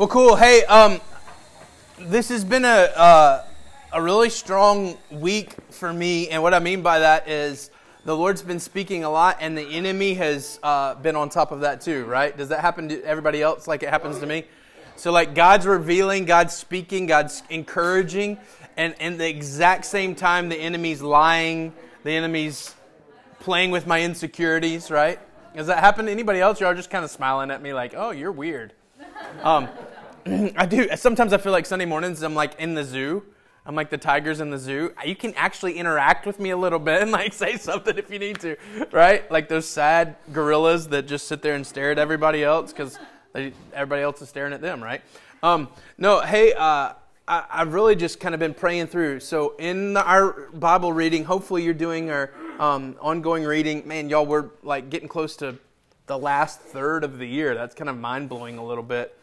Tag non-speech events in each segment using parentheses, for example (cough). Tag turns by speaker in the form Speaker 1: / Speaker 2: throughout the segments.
Speaker 1: Well, cool. Hey, um, this has been a uh, a really strong week for me, and what I mean by that is the Lord's been speaking a lot, and the enemy has uh, been on top of that too. Right? Does that happen to everybody else like it happens to me? So, like God's revealing, God's speaking, God's encouraging, and in the exact same time, the enemy's lying, the enemy's playing with my insecurities. Right? Does that happen to anybody else? You're all just kind of smiling at me like, "Oh, you're weird." Um, (clears throat) I do. Sometimes I feel like Sunday mornings I'm like in the zoo. I'm like the tigers in the zoo. You can actually interact with me a little bit and like (laughs) say something if you need to, right? Like those sad gorillas that just sit there and stare at everybody else because everybody else is staring at them, right? Um, no, hey, uh, I, have really just kind of been praying through. So in the, our Bible reading, hopefully you're doing our um, ongoing reading. Man, y'all, we're like getting close to the last third of the year. That's kind of mind blowing a little bit.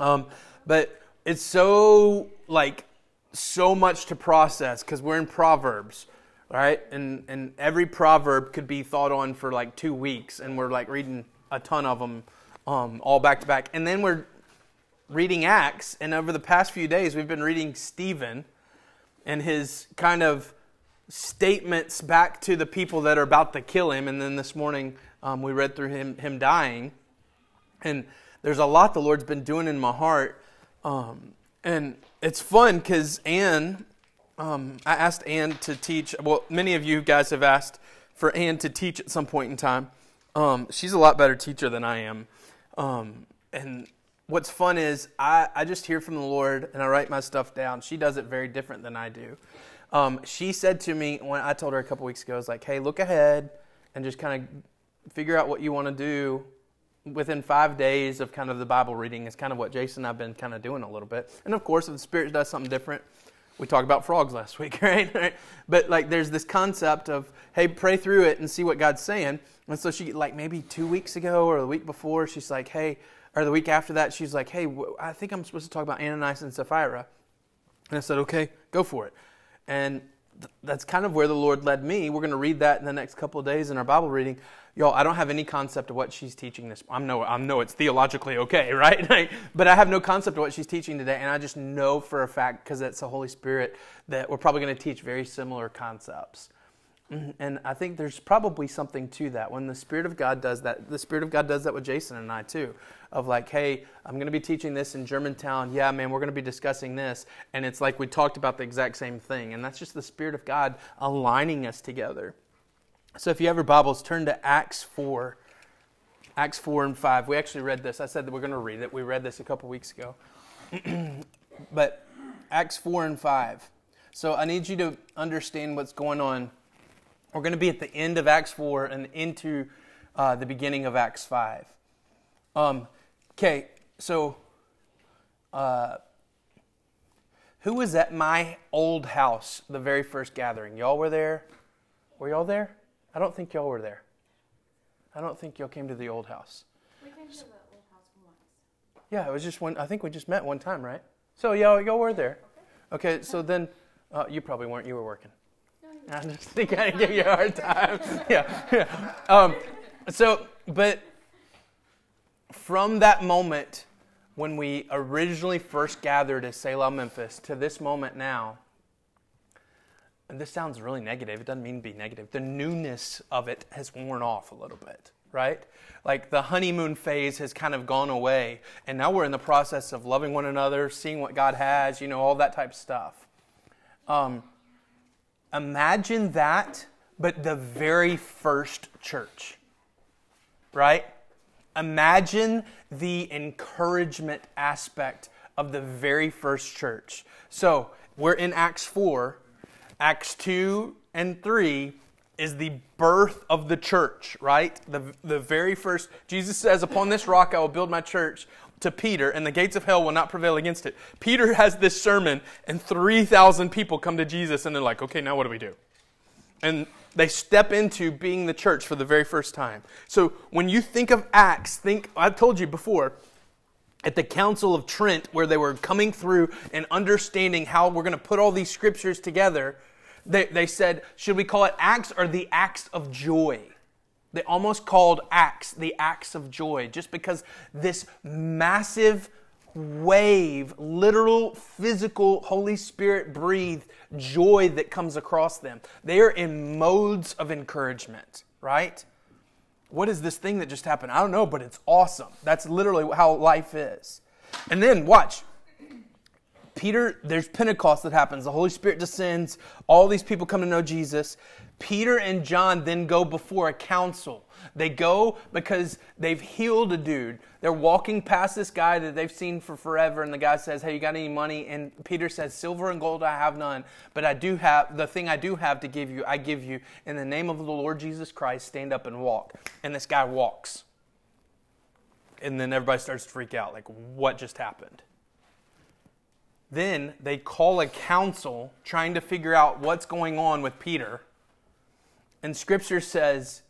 Speaker 1: Um, but it's so like so much to process because we're in Proverbs, right? And and every proverb could be thought on for like two weeks, and we're like reading a ton of them um, all back to back. And then we're reading Acts, and over the past few days, we've been reading Stephen and his kind of statements back to the people that are about to kill him. And then this morning, um, we read through him him dying, and there's a lot the Lord's been doing in my heart. Um, and it's fun because Anne, um, I asked Anne to teach. Well, many of you guys have asked for Anne to teach at some point in time. Um, she's a lot better teacher than I am. Um, and what's fun is I, I just hear from the Lord and I write my stuff down. She does it very different than I do. Um, she said to me when I told her a couple weeks ago, I was like, hey, look ahead and just kind of figure out what you want to do within five days of kind of the Bible reading is kind of what Jason and I've been kind of doing a little bit. And of course, if the Spirit does something different, we talked about frogs last (laughs) week, right? But like, there's this concept of, hey, pray through it and see what God's saying. And so she, like, maybe two weeks ago or the week before, she's like, hey, or the week after that, she's like, hey, I think I'm supposed to talk about Ananias and Sapphira. And I said, okay, go for it. And that's kind of where the Lord led me. We're going to read that in the next couple of days in our Bible reading. Y'all, I don't have any concept of what she's teaching this. I know, I know it's theologically okay, (laughs) right? but I have no concept of what she's teaching today, and I just know for a fact because it's the Holy Spirit that we're probably going to teach very similar concepts. Mm-hmm. And I think there's probably something to that. When the Spirit of God does that, the Spirit of God does that with Jason and I too. Of like, hey, I'm going to be teaching this in Germantown. Yeah, man, we're going to be discussing this. And it's like we talked about the exact same thing. And that's just the Spirit of God aligning us together. So if you have your Bibles, turn to Acts 4. Acts 4 and 5. We actually read this. I said that we're going to read it. We read this a couple weeks ago. (clears throat) but Acts 4 and 5. So I need you to understand what's going on. We're going to be at the end of Acts 4 and into uh, the beginning of Acts 5. Um, okay, so uh, who was at my old house the very first gathering? Y'all were there? Were y'all there? I don't think y'all were there. I don't think y'all came to the old house.
Speaker 2: We came to the old house once.
Speaker 1: Yeah, it was just one. I think we just met one time, right? So y'all, y'all were there. Okay, okay so then uh, you probably weren't. You were working. I'm (laughs) just thinking I give you a hard time. (laughs) yeah, yeah. Um, so, but from that moment when we originally first gathered at Selah, Memphis, to this moment now, and this sounds really negative, it doesn't mean to be negative. The newness of it has worn off a little bit, right? Like the honeymoon phase has kind of gone away, and now we're in the process of loving one another, seeing what God has, you know, all that type of stuff. Um, imagine that, but the very first church, right? Imagine the encouragement aspect of the very first church. So, we're in Acts 4, Acts 2 and 3 is the birth of the church, right? The, the very first, Jesus says, Upon this rock I will build my church to Peter, and the gates of hell will not prevail against it. Peter has this sermon, and 3,000 people come to Jesus, and they're like, okay, now what do we do? And they step into being the church for the very first time. So when you think of Acts, think, I've told you before, at the Council of Trent, where they were coming through and understanding how we're going to put all these scriptures together they, they said, should we call it acts or the acts of joy? They almost called acts the acts of joy just because this massive wave, literal, physical, Holy Spirit breathed joy that comes across them. They are in modes of encouragement, right? What is this thing that just happened? I don't know, but it's awesome. That's literally how life is. And then, watch. Peter, there's Pentecost that happens. The Holy Spirit descends. All these people come to know Jesus. Peter and John then go before a council. They go because they've healed a dude. They're walking past this guy that they've seen for forever, and the guy says, Hey, you got any money? And Peter says, Silver and gold I have none, but I do have the thing I do have to give you, I give you. In the name of the Lord Jesus Christ, stand up and walk. And this guy walks. And then everybody starts to freak out like, What just happened? Then they call a council trying to figure out what's going on with Peter. And scripture says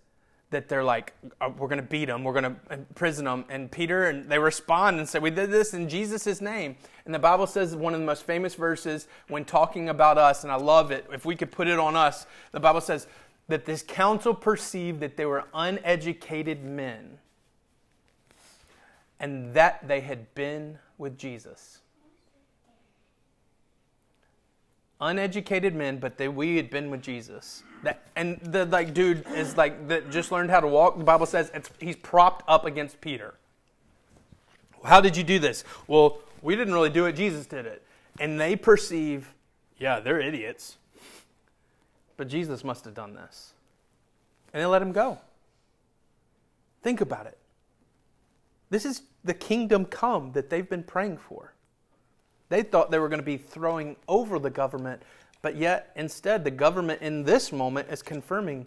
Speaker 1: that they're like, uh, we're going to beat them, we're going to imprison them. And Peter, and they respond and say, we did this in Jesus' name. And the Bible says one of the most famous verses when talking about us, and I love it, if we could put it on us, the Bible says that this council perceived that they were uneducated men and that they had been with Jesus. Uneducated men, but they, we had been with Jesus. That, and the like dude is like that just learned how to walk. The Bible says it's he's propped up against Peter. How did you do this? Well, we didn't really do it. Jesus did it, and they perceive, yeah, they're idiots. But Jesus must have done this, and they let him go. Think about it. This is the kingdom come that they've been praying for. They thought they were going to be throwing over the government, but yet instead the government in this moment is confirming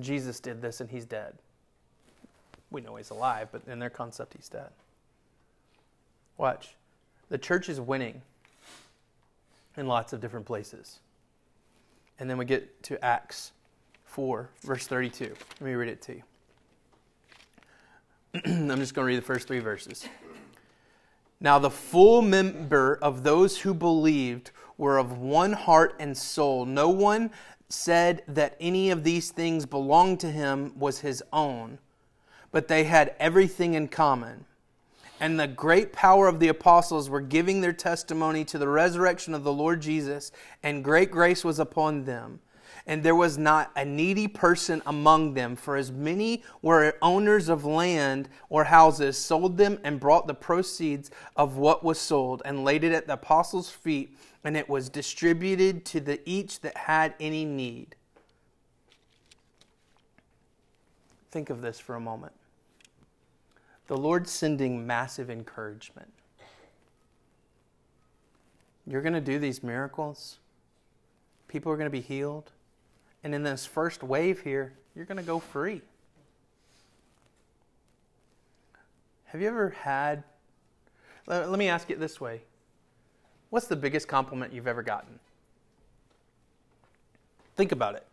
Speaker 1: Jesus did this and he's dead. We know he's alive, but in their concept, he's dead. Watch. The church is winning in lots of different places. And then we get to Acts 4, verse 32. Let me read it to you. (clears throat) I'm just going to read the first three verses. Now, the full member of those who believed were of one heart and soul. No one said that any of these things belonged to him was his own, but they had everything in common. And the great power of the apostles were giving their testimony to the resurrection of the Lord Jesus, and great grace was upon them and there was not a needy person among them, for as many were owners of land or houses, sold them and brought the proceeds of what was sold and laid it at the apostles' feet, and it was distributed to the each that had any need. Think of this for a moment. The Lord's sending massive encouragement. You're going to do these miracles. People are going to be healed. And in this first wave here, you're going to go free. Have you ever had, let, me ask it this way What's the biggest compliment you've ever gotten? Think about it.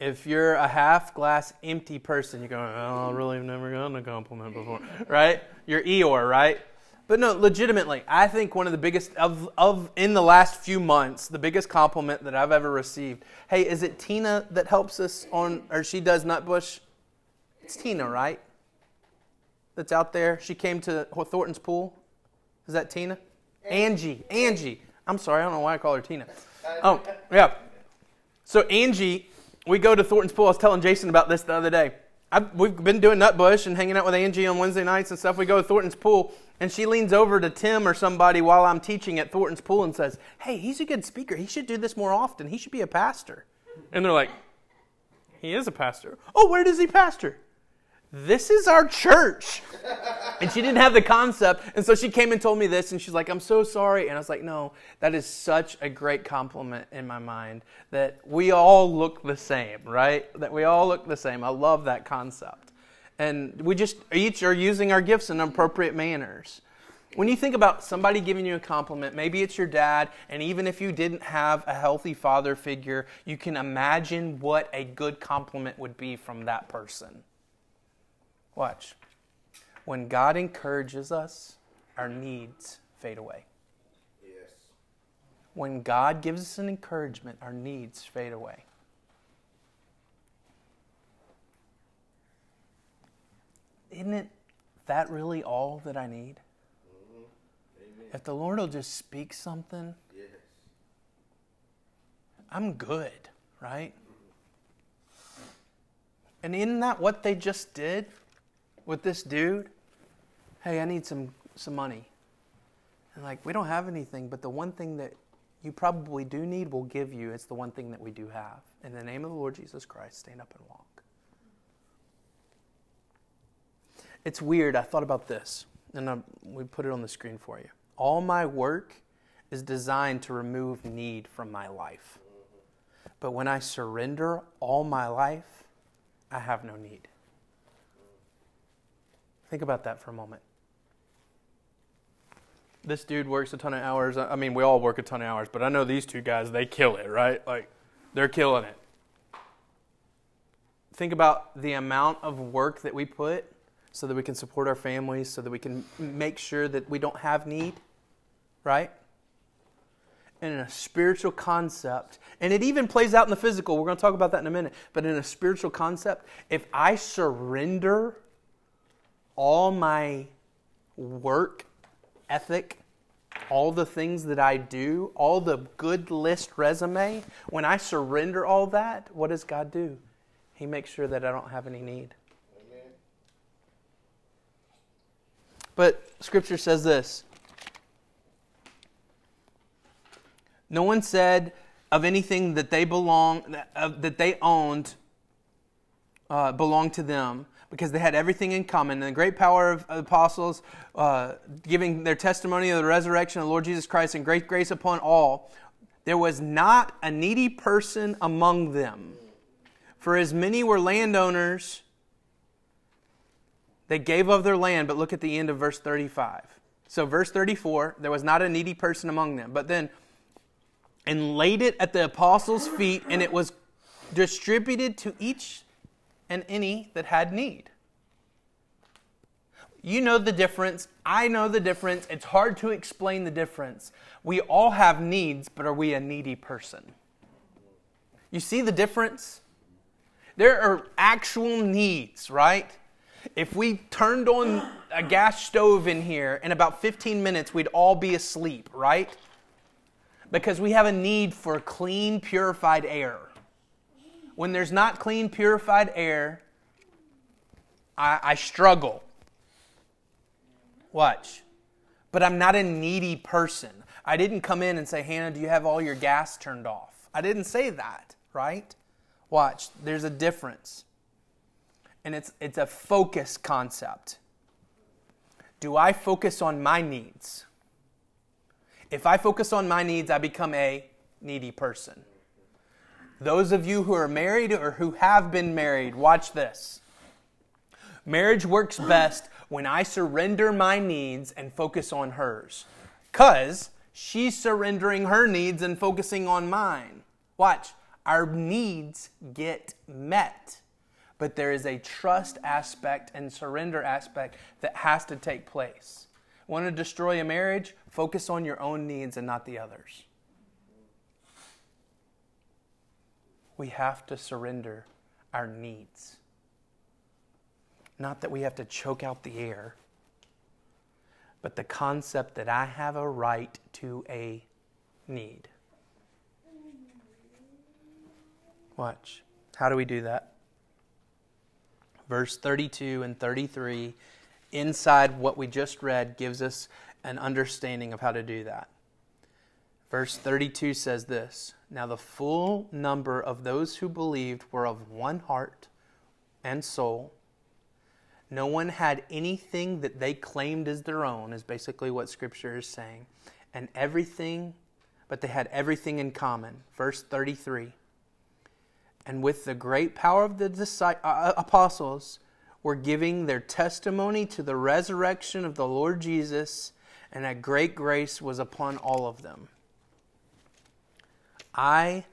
Speaker 1: If you're a half glass empty person, you're going, oh, I really have never gotten a compliment before, (laughs) right? You're Eeyore, right? But no, legitimately, I think one of the biggest of, of in the last few months, the biggest compliment that I've ever received. Hey, is it Tina that helps us on, or she does Nutbush? It's Tina, right? That's out there. She came to Thornton's pool. Is that Tina? Angie. Angie. I'm sorry, I don't know why I call her Tina. Oh, yeah. So Angie, we go to Thornton's pool. I was telling Jason about this the other day. I've, we've been doing Nutbush and hanging out with Angie on Wednesday nights and stuff. We go to Thornton's pool, and she leans over to Tim or somebody while I'm teaching at Thornton's pool and says, Hey, he's a good speaker. He should do this more often. He should be a pastor. And they're like, He is a pastor. Oh, where does he pastor? This is our church. and she didn't have the concept. And so she came and told me this, and she's like, I'm so sorry. And I was like, No, that is such a great compliment in my mind that we all look the same, right? That we all look the same. I love that concept and we just each are using our gifts in appropriate manners. When you think about somebody giving you a compliment, maybe it's your dad, and even if you didn't have a healthy father figure, you can imagine what a good compliment would be from that person. Watch. When God encourages us, our needs fade away. Yes. When God gives us an encouragement, our needs fade away. Isn't it that really all that I need? Mm-hmm. If the Lord will just speak something,
Speaker 3: Yes.
Speaker 1: I'm good, right? And isn't that what they just did with this dude? Hey, I need some, some money. And like, we don't have anything, but the one thing that you probably do need, we'll give you. It's the one thing that we do have. In the name of the Lord Jesus Christ, stand up and walk. It's weird. I thought about this, and I, we put it on the screen for you. All my work is designed to remove need from my life. But when I surrender all my life, I have no need. Think about that for a moment. This dude works a ton of hours. I mean, we all work a ton of hours, but I know these two guys, they kill it, right? Like, they're killing it. Think about the amount of work that we put so that we can support our families, so that we can make sure that we don't have need, right? And in a spiritual concept, and it even plays out in the physical, we're going to talk about that in a minute, but in a spiritual concept, if I surrender all my work ethic, all the things that I do, all the good list resume, when I surrender all that, what does God do? He makes sure that I don't have any need. But Scripture says this No one said of anything that they belong, that they owned, uh, belonged to them, because they had everything in common. And the great power of apostles, uh, giving their testimony of the resurrection of the Lord Jesus Christ, and great grace upon all. There was not a needy person among them. For as many were landowners, they gave of their land, but look at the end of verse 35. So, verse 34, there was not a needy person among them. But then, and laid it at the apostles' feet, and it was distributed to each and any that had need. You know the difference. I know the difference. It's hard to explain the difference. We all have needs, but are we a needy person? You see the difference? There are actual needs, right? If we turned on a gas stove in here, in about 15 minutes, we'd all be asleep, right? Because we have a need for clean, purified air. When there's not clean, purified air, I, I struggle. Watch. But I'm not a needy person. I didn't come in and say, Hannah, do you have all your gas turned off? I didn't say that, right? Watch, there's a difference. And it's, it's a focus concept. Do I focus on my needs? If I focus on my needs, I become a needy person. Those of you who are married or who have been married, watch this. Marriage works best when I surrender my needs and focus on hers. Because she's surrendering her needs and focusing on mine. Watch, our needs get met. But there is a trust aspect and surrender aspect that has to take place. Want to destroy a marriage? Focus on your own needs and not the others. We have to surrender our needs. Not that we have to choke out the air, but the concept that I have a right to a need. Watch. How do we do that? Verse 32 and 33, inside what we just read, gives us an understanding of how to do that. Verse 32 says this Now the full number of those who believed were of one heart and soul. No one had anything that they claimed as their own, is basically what Scripture is saying. And everything, but they had everything in common. Verse 33 And with the great power of the uh, apostles, were giving their testimony to the resurrection of the Lord Jesus, and a great grace was upon all of them. I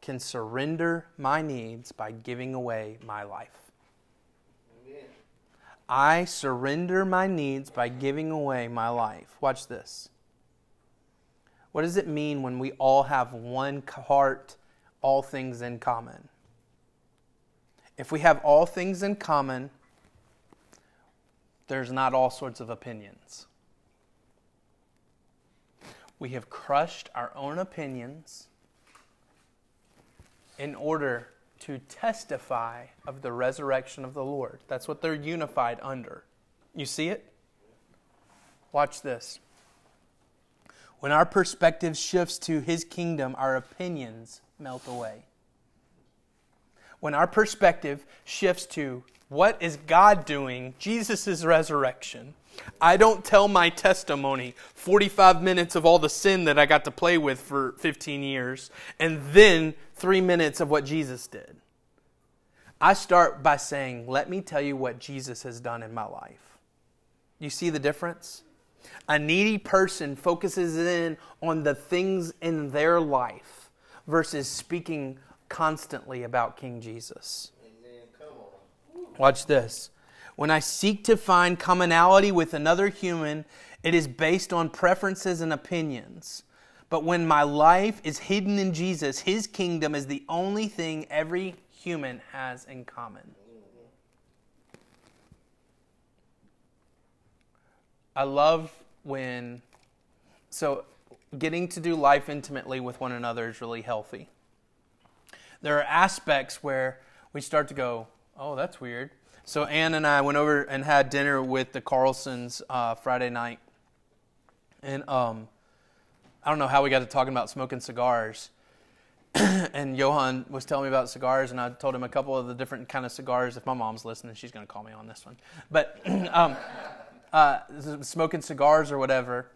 Speaker 1: can surrender my needs by giving away my life. I surrender my needs by giving away my life. Watch this. What does it mean when we all have one heart, all things in common? If we have all things in common, there's not all sorts of opinions. We have crushed our own opinions in order to testify of the resurrection of the Lord. That's what they're unified under. You see it? Watch this. When our perspective shifts to his kingdom, our opinions melt away. When our perspective shifts to what is God doing, Jesus' resurrection, I don't tell my testimony, 45 minutes of all the sin that I got to play with for 15 years, and then three minutes of what Jesus did. I start by saying, Let me tell you what Jesus has done in my life. You see the difference? A needy person focuses in on the things in their life versus speaking constantly about King Jesus.
Speaker 3: Amen. Come on.
Speaker 1: Watch this. When I seek to find commonality with another human, it is based on preferences and opinions. But when my life is hidden in Jesus, his kingdom is the only thing every human has in common. I love when, so getting to do life intimately with one another is really healthy. There are aspects where we start to go, oh, that's weird. So Ann and I went over and had dinner with the Carlsons uh, Friday night, and um, I don't know how we got to talking about smoking cigars. (clears throat) and Johan was telling me about cigars, and I told him a couple of the different kind of cigars. If my mom's listening, she's going to call me on this one. But (clears throat) um, uh, smoking cigars or whatever.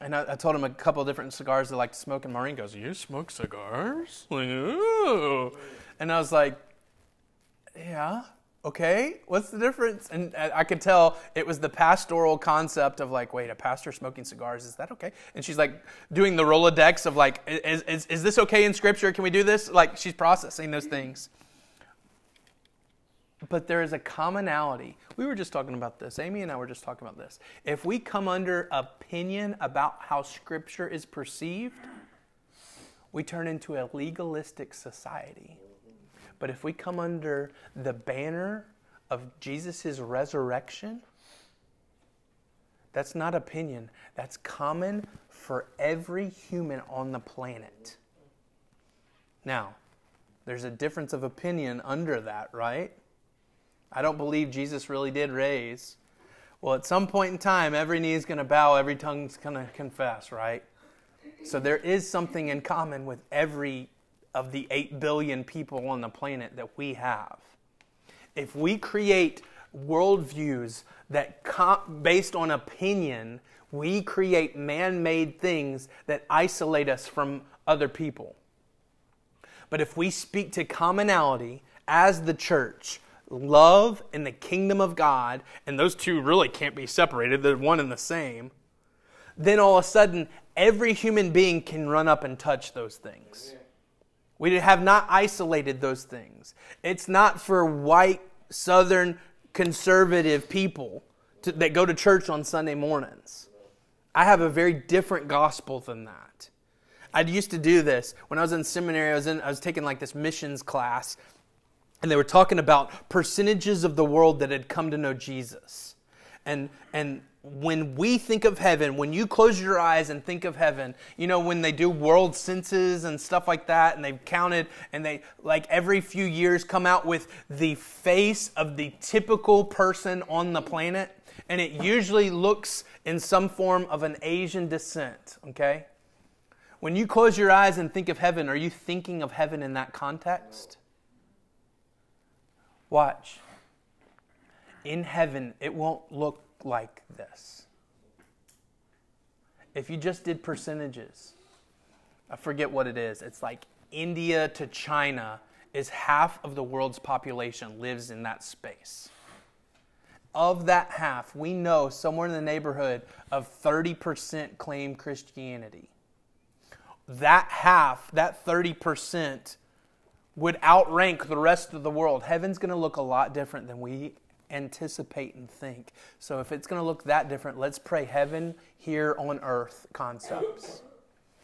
Speaker 1: And I, I, told him a couple of different cigars they like to smoke, and Maureen goes, "You smoke cigars?" Like, Ooh. And I was like, "Yeah, okay. What's the difference?" And I could tell it was the pastoral concept of like, "Wait, a pastor smoking cigars is that okay?" And she's like doing the rolodex of like, "Is is, is this okay in Scripture? Can we do this?" Like she's processing those things but there is a commonality. We were just talking about this. Amy and I were just talking about this. If we come under opinion about how Scripture is perceived, we turn into a legalistic society. But if we come under the banner of Jesus' resurrection, that's not opinion, that's common for every human on the planet. Now, there's a difference of opinion under that, right? I don't believe Jesus really did raise. Well, at some point in time, every knee is going to bow, every tongue's going to confess, right? So there is something in common with every of the 8 billion people on the planet that we have. If we create worldviews that based on opinion, we create man-made things that isolate us from other people. But if we speak to commonality as the church, love and the kingdom of God, and those two really can't be separated, they're one and the same, then all of a sudden, every human being can run up and touch those things. We have not isolated those things. It's not for white, southern, conservative people to, that go to church on Sunday mornings. I have a very different gospel than that. I used to do this when I was in seminary. I was in, I was taking like this missions class, and they were talking about percentages of the world that had come to know Jesus. And, and when we think of heaven, when you close your eyes and think of heaven, you know, when they do world census and stuff like that, and they've counted, and they, like, every few years come out with the face of the typical person on the planet, and it usually looks in some form of an Asian descent, okay? When you close your eyes and think of heaven, are you thinking of heaven in that context? Watch. In heaven, it won't look like this. If you just did percentages, I forget what it is. It's like India to China is half of the world's population lives in that space. Of that half, we know somewhere in the neighborhood of 30% claim Christianity. That half, that 30%, would outrank the rest of the world. Heaven's going to look a lot different than we anticipate and think. So if it's going to look that different, let's pray heaven here on earth concepts.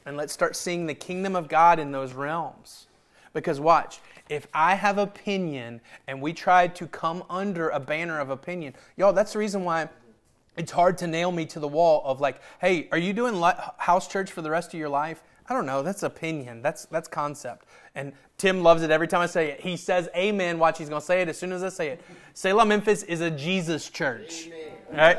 Speaker 1: And let's start seeing the kingdom of God in those realms. Because watch, if I have opinion and we try to come under a banner of opinion, y'all, that's the reason why it's hard to nail me to the wall of like, hey, are you doing house church for the rest of your life? I don't know. That's opinion. That's that's concept. And Tim loves it every time I say it. He says amen. Watch, he's going to say it as soon as I say it. Selah Memphis is a Jesus church.
Speaker 3: Amen.
Speaker 1: Right?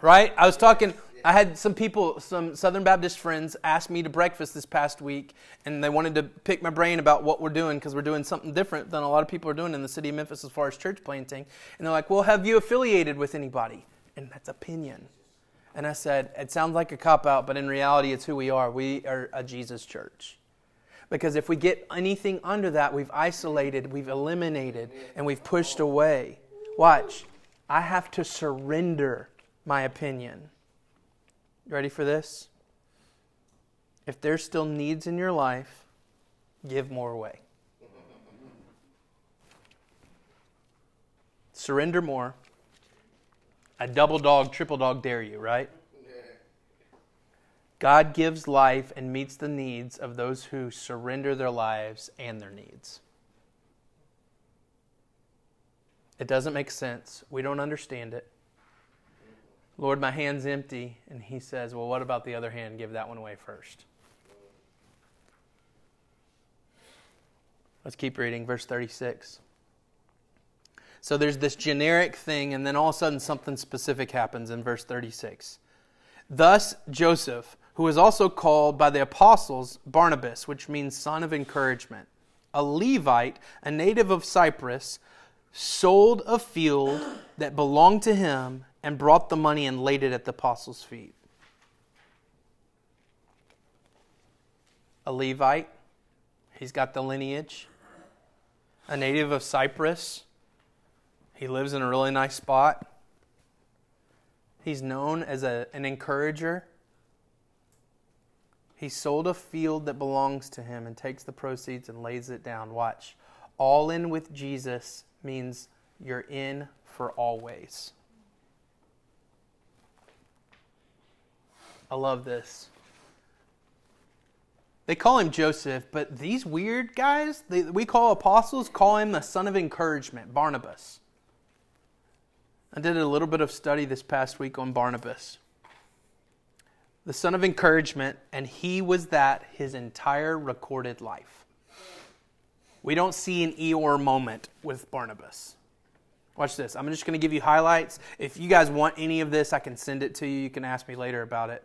Speaker 1: Right? I was talking, I had some people, some Southern Baptist friends ask me to breakfast this past week, and they wanted to pick my brain about what we're doing because we're doing something different than a lot of people are doing in the city of Memphis as far as church planting. And they're like, well, have you affiliated with anybody? And that's opinion. And I said, it sounds like a cop out, but in reality, it's who we are. We are a Jesus church. Because if we get anything under that, we've isolated, we've eliminated, and we've pushed away. Watch. I have to surrender my opinion. You ready for this? If there's still needs in your life, give more away. Surrender more. I double dog, triple dog dare you, right? God gives life and meets the needs of those who surrender their lives and their needs. It doesn't make sense. We don't understand it. Lord, my hand's empty. And he says, Well, what about the other hand? Give that one away first. Let's keep reading, verse 36. So there's this generic thing, and then all of a sudden something specific happens in verse 36. Thus, Joseph, who was also called by the apostles Barnabas, which means son of encouragement, a Levite, a native of Cyprus, sold a field that belonged to him and brought the money and laid it at the apostles' feet. A Levite, he's got the lineage. A native of Cyprus, he lives in a really nice spot. He's known as a, an encourager. He sold a field that belongs to him and takes the proceeds and lays it down. Watch. All in with Jesus means you're in for always. I love this. They call him Joseph, but these weird guys, they, we call apostles, call him the son of encouragement, Barnabas. I did a little bit of study this past week on Barnabas. The son of encouragement, and he was that his entire recorded life. We don't see an Eeyore moment with Barnabas. Watch this. I'm just going to give you highlights. If you guys want any of this, I can send it to you. You can ask me later about it.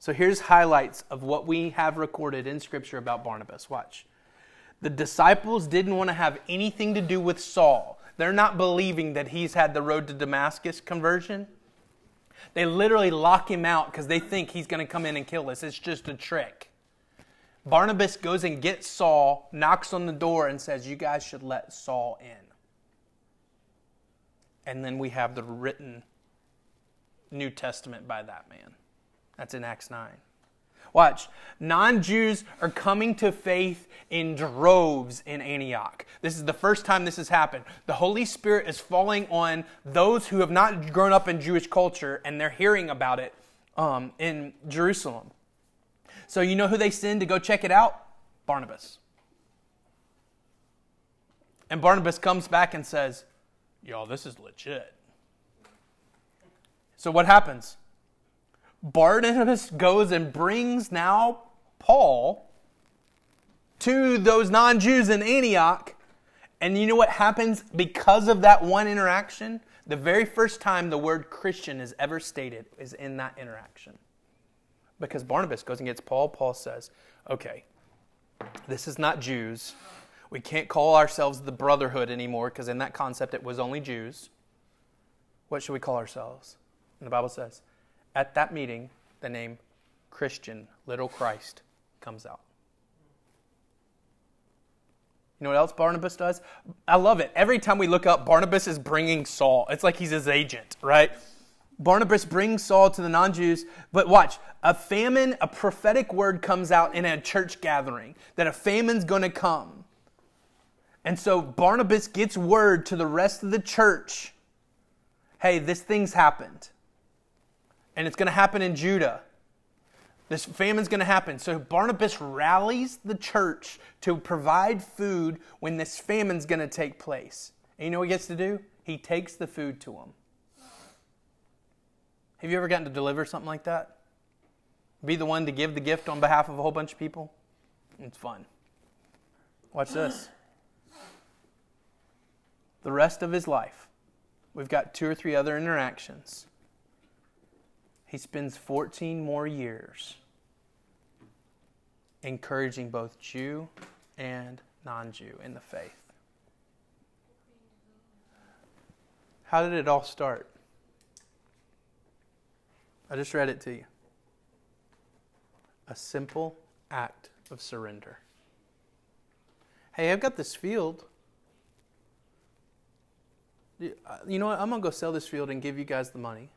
Speaker 1: So here's highlights of what we have recorded in Scripture about Barnabas. Watch. The disciples didn't want to have anything to do with Saul. They're not believing that he's had the road to Damascus conversion. They literally lock him out because they think he's going to come in and kill us. It's just a trick. Barnabas goes and gets Saul, knocks on the door, and says, You guys should let Saul in. And then we have the written New Testament by that man. That's in Acts 9. Watch. Non Jews are coming to faith in droves in Antioch. This is the first time this has happened. The Holy Spirit is falling on those who have not grown up in Jewish culture and they're hearing about it um, in Jerusalem. So, you know who they send to go check it out? Barnabas. And Barnabas comes back and says, Y'all, this is legit. So, what happens? Barnabas goes and brings now Paul to those non Jews in Antioch. And you know what happens because of that one interaction? The very first time the word Christian is ever stated is in that interaction. Because Barnabas goes and gets Paul. Paul says, okay, this is not Jews. We can't call ourselves the brotherhood anymore because in that concept it was only Jews. What should we call ourselves? And the Bible says, at that meeting, the name Christian, little Christ, comes out. You know what else Barnabas does? I love it. Every time we look up, Barnabas is bringing Saul. It's like he's his agent, right? Barnabas brings Saul to the non Jews, but watch, a famine, a prophetic word comes out in a church gathering that a famine's going to come. And so Barnabas gets word to the rest of the church hey, this thing's happened. And it's going to happen in Judah. This famine's going to happen. So Barnabas rallies the church to provide food when this famine's going to take place. And you know what he gets to do? He takes the food to them. Have you ever gotten to deliver something like that? Be the one to give the gift on behalf of a whole bunch of people? It's fun. Watch this. The rest of his life, we've got two or three other interactions he spends 14 more years encouraging both Jew and non Jew in the faith. How did it all start? I just read it to you. A simple act of surrender. Hey, I've got this field. You know what? I'm going to go sell this field and give you guys the money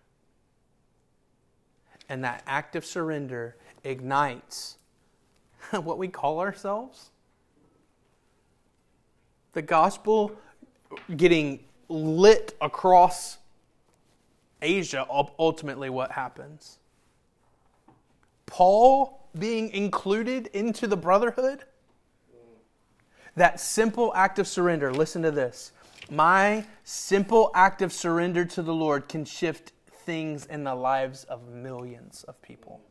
Speaker 1: and that act of surrender ignites (laughs) what we call ourselves. The gospel getting lit across Asia, ultimately, what happens. Paul being included into the brotherhood. That simple act of surrender, listen to this. My simple act of surrender to the Lord can shift things in the lives of millions of people.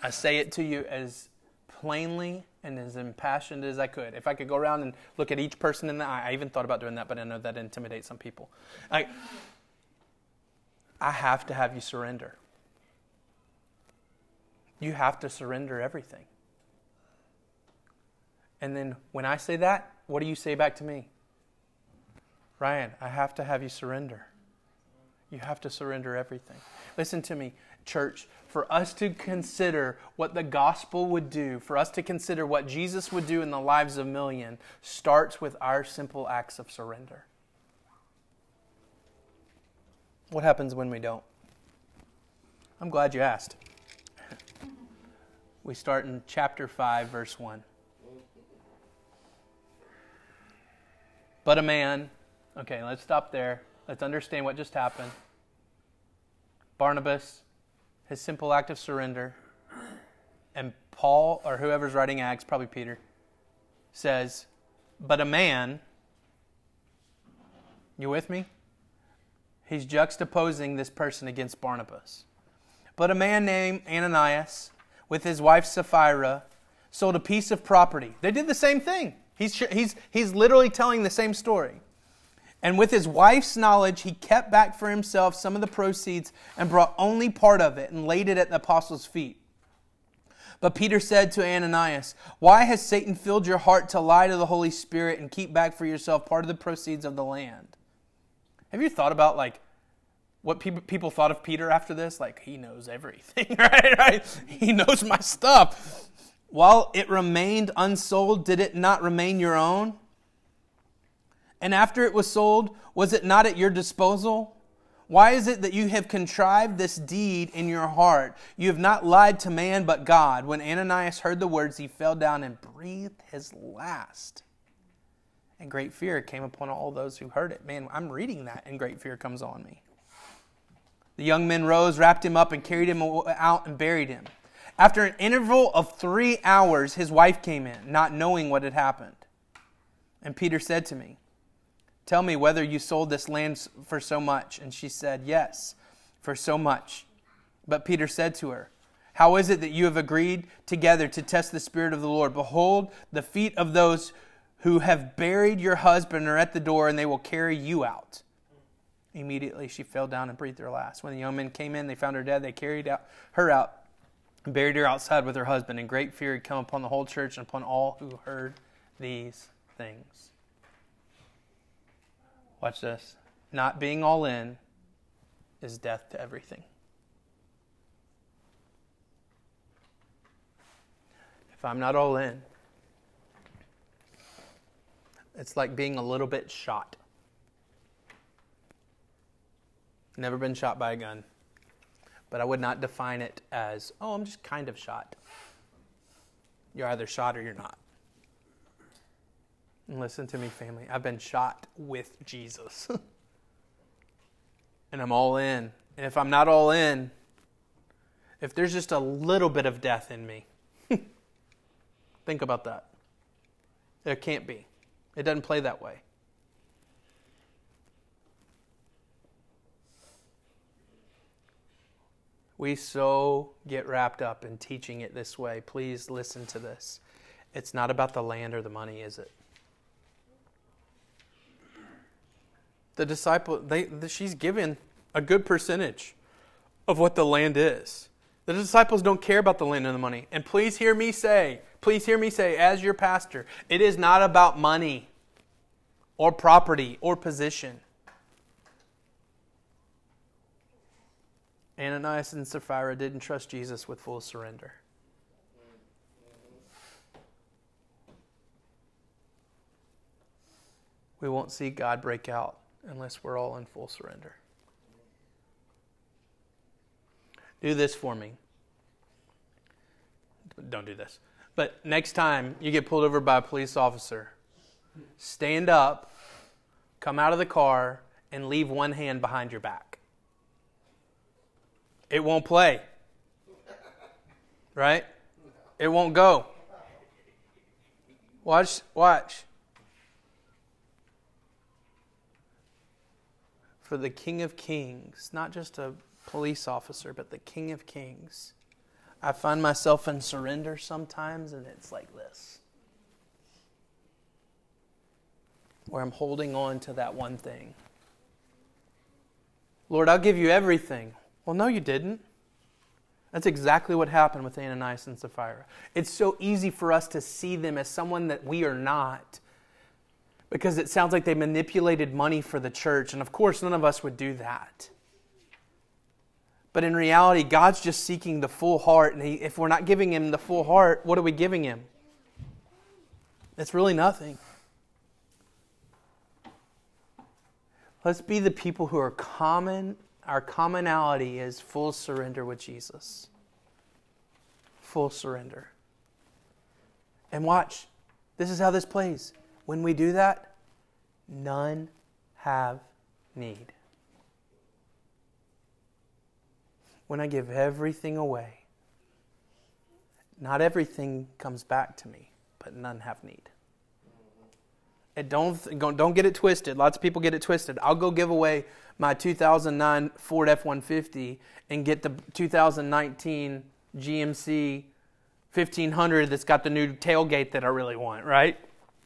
Speaker 1: I say it to you as plainly and as impassioned as I could. If I could go around and look at each person in the eye, I even thought about doing that, but I know that intimidates some people. I, I have to have you surrender. You have to surrender everything. And then when I say that, what do you say back to me? Ryan, I have to have you surrender. You have to surrender everything. Listen to me, church. For us to consider what the gospel would do, for us to consider what Jesus would do in the lives of millions, starts with our simple acts of surrender. What happens when we don't? I'm glad you asked. We start in chapter 5, verse 1. But a man Okay, let's stop there. Let's understand what just happened. Barnabas, his simple act of surrender, and Paul, or whoever's writing Acts, probably Peter, says, But a man, you with me? He's juxtaposing this person against Barnabas. But a man named Ananias, with his wife Sapphira, sold a piece of property. They did the same thing. He's, he's, he's literally telling the same story. And with his wife's knowledge, he kept back for himself some of the proceeds and brought only part of it and laid it at the apostles' feet. But Peter said to Ananias, Why has Satan filled your heart to lie to the Holy Spirit and keep back for yourself part of the proceeds of the land? Have you thought about like what people thought of Peter after this? Like, he knows everything, (laughs) right? right? He knows my stuff. While it remained unsold, did it not remain your own? And after it was sold, was it not at your disposal? Why is it that you have contrived this deed in your heart? You have not lied to man but God. When Ananias heard the words, he fell down and breathed his last. And great fear came upon all those who heard it. Man, I'm reading that, and great fear comes on me. The young men rose, wrapped him up, and carried him out and buried him. After an interval of three hours, his wife came in, not knowing what had happened. And Peter said to me, Tell me whether you sold this land for so much. And she said, Yes, for so much. But Peter said to her, How is it that you have agreed together to test the Spirit of the Lord? Behold, the feet of those who have buried your husband are at the door, and they will carry you out. Immediately she fell down and breathed her last. When the young men came in, they found her dead. They carried out, her out and buried her outside with her husband. And great fear had come upon the whole church and upon all who heard these things. Watch this. Not being all in is death to everything. If I'm not all in, it's like being a little bit shot. Never been shot by a gun, but I would not define it as, oh, I'm just kind of shot. You're either shot or you're not. And listen to me, family. I've been shot with Jesus. (laughs) and I'm all in And if I'm not all in, if there's just a little bit of death in me, (laughs) think about that. There can't be. It doesn't play that way. We so get wrapped up in teaching it this way. Please listen to this. It's not about the land or the money, is it? The disciple, they, the, she's given a good percentage of what the land is. The disciples don't care about the land and the money. And please hear me say, please hear me say, as your pastor, it is not about money or property or position. Ananias and Sapphira didn't trust Jesus with full surrender. We won't see God break out unless we're all in full surrender. Do this for me. Don't do this. But next time you get pulled over by a police officer, stand up, come out of the car, and leave one hand behind your back. It won't play. Right? It won't go. Watch, watch. For the King of Kings, not just a police officer, but the King of Kings. I find myself in surrender sometimes, and it's like this where I'm holding on to that one thing. Lord, I'll give you everything. Well, no, you didn't. That's exactly what happened with Ananias and Sapphira. It's so easy for us to see them as someone that we are not because it sounds like they manipulated money for the church. And of course, none of us would do that. But in reality, God's just seeking the full heart. And he, if we're not giving Him the full heart, what are we giving Him? It's really nothing. Let's be the people who are common, our commonality is full surrender with Jesus. Full surrender. And watch, this is how this plays. When we do that, none have need. when I give everything away, not everything comes back to me, but none have need. And don't, don't get it twisted. Lots of people get it twisted. I'll go give away my 2009 Ford F 150 and get the 2019 GMC 1500 that's got the new tailgate that I really want, right?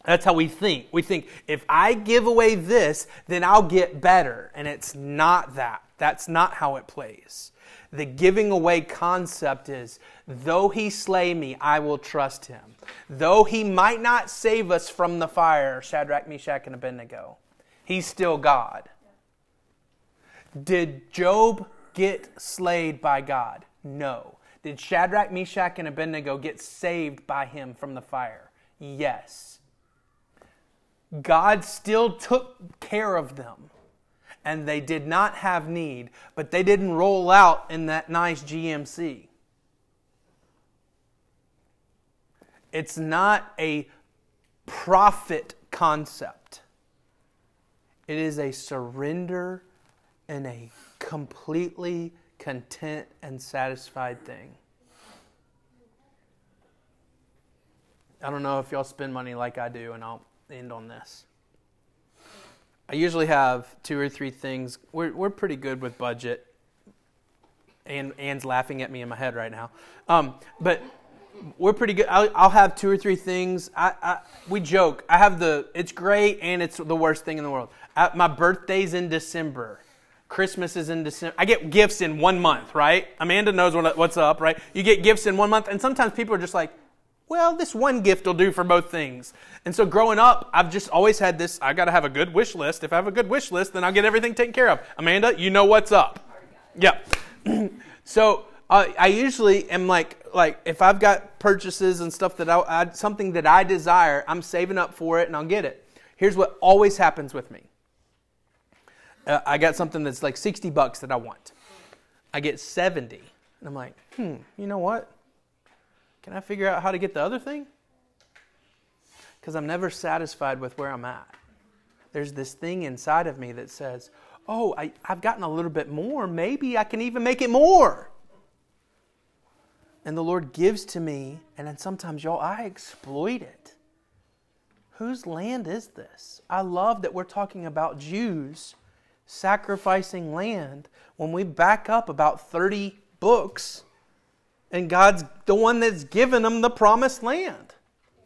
Speaker 1: That's how we think. We think if I give away this, then I'll get better. And it's not that. That's not how it plays. The giving away concept is though he slay me, I will trust him. Though he might not save us from the fire, Shadrach, Meshach, and Abednego, he's still God. Did Job get slayed by God? No. Did Shadrach, Meshach, and Abednego get saved by him from the fire? Yes. God still took care of them and they did not have need, but they didn't roll out in that nice GMC. It's not a profit concept, it is a surrender and a completely content and satisfied thing. I don't know if y'all spend money like I do, and I'll end on this. I usually have two or three things. We're, we're pretty good with budget. And Anne's laughing at me in my head right now. Um, but we're pretty good. I'll, I'll, have two or three things. I, I, we joke. I have the, it's great and it's the worst thing in the world. I, my birthday's in December. Christmas is in December. I get gifts in one month, right? Amanda knows what, what's up, right? You get gifts in one month, and sometimes people are just like, well, this one gift will do for both things. And so growing up, I've just always had this I got to have a good wish list. If I have a good wish list, then I'll get everything taken care of. Amanda, you know what's up. Yeah. (clears throat) so uh, I usually am like, like if I've got purchases and stuff that I, I, something that I desire, I'm saving up for it and I'll get it. Here's what always happens with me. Uh, I got something that's like 60 bucks that I want. I get 70. And I'm like, hmm, you know what? Can I figure out how to get the other thing? Because I'm never satisfied with where I'm at. There's this thing inside of me that says, oh, I, I've gotten a little bit more. Maybe I can even make it more. And the Lord gives to me, and then sometimes, y'all, I exploit it. Whose land is this? I love that we're talking about Jews sacrificing land when we back up about 30 books and God's the one that's given them the promised land.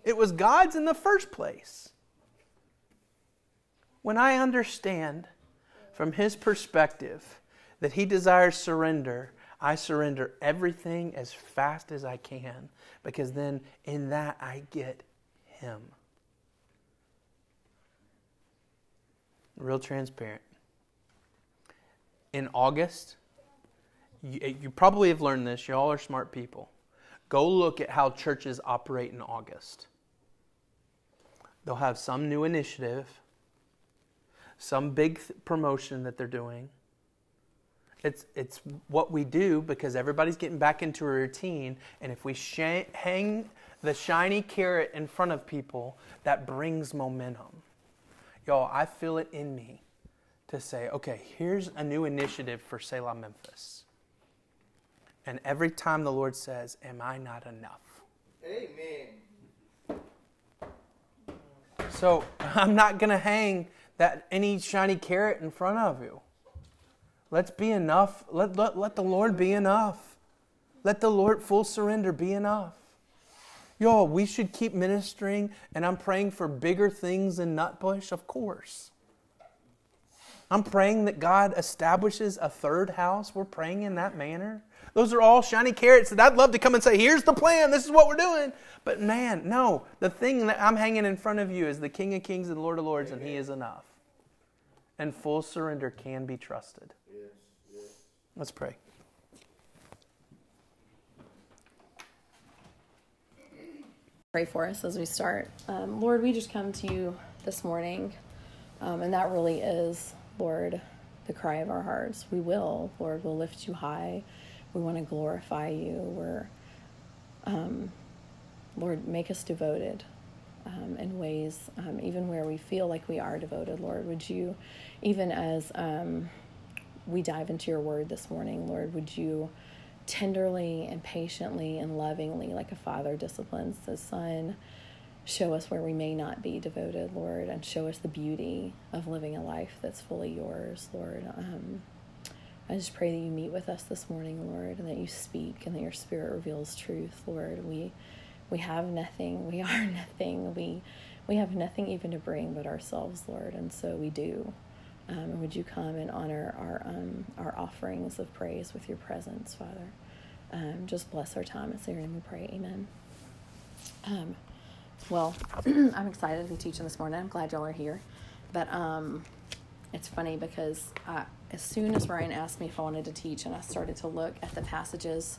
Speaker 1: It was God's in the first place. When I understand from His perspective that He desires surrender, I surrender everything as fast as I can because then in that I get Him. Real transparent. In August, you, eh, you probably have learned this, y'all are smart people. Go look at how churches operate in August. They'll have some new initiative, some big th- promotion that they're doing. It's, it's what we do because everybody's getting back into a routine. And if we sh- hang the shiny carrot in front of people, that brings momentum. Y'all, I feel it in me to say, okay, here's a new initiative for Selah Memphis. And every time the Lord says, Am I not enough?
Speaker 3: Amen.
Speaker 1: So (laughs) I'm not going to hang that any shiny carrot in front of you. Let's be enough. Let, let, let the Lord be enough. Let the Lord full surrender be enough. Y'all, we should keep ministering, and I'm praying for bigger things in Nutbush, of course. I'm praying that God establishes a third house. We're praying in that manner. Those are all shiny carrots that I'd love to come and say, here's the plan, this is what we're doing. But man, no, the thing that I'm hanging in front of you is the King of Kings and Lord of Lords, and He is enough. And full surrender can be trusted.
Speaker 3: Yes, yes.
Speaker 1: Let's pray.
Speaker 4: pray for us as we start. Um, Lord, we just come to you this morning, um, and that really is, Lord, the cry of our hearts. We will, Lord, we'll lift you high. We want to glorify you. We're, um, Lord, make us devoted um, in ways, um, even where we feel like we are devoted, Lord. Would you, even as um, we dive into your word this morning, Lord, would you tenderly and patiently and lovingly, like a father disciplines his son, show us where we may not be devoted, Lord, and show us the beauty of living a life that's fully yours, Lord. Um, I just pray that you meet with us this morning, Lord, and that you speak and that your spirit reveals truth, Lord. We we have nothing. We (laughs) are nothing. We we have nothing even to bring but ourselves, Lord, and so we do. Um, would you come and honor our um, our offerings of praise with your presence, Father? Um, just bless our time. It's in your name we pray. Amen. Um, well, (clears throat) I'm excited to be teaching this morning. I'm glad y'all are here. But um, it's funny because I, as soon as Ryan asked me if I wanted to teach, and I started to look at the passages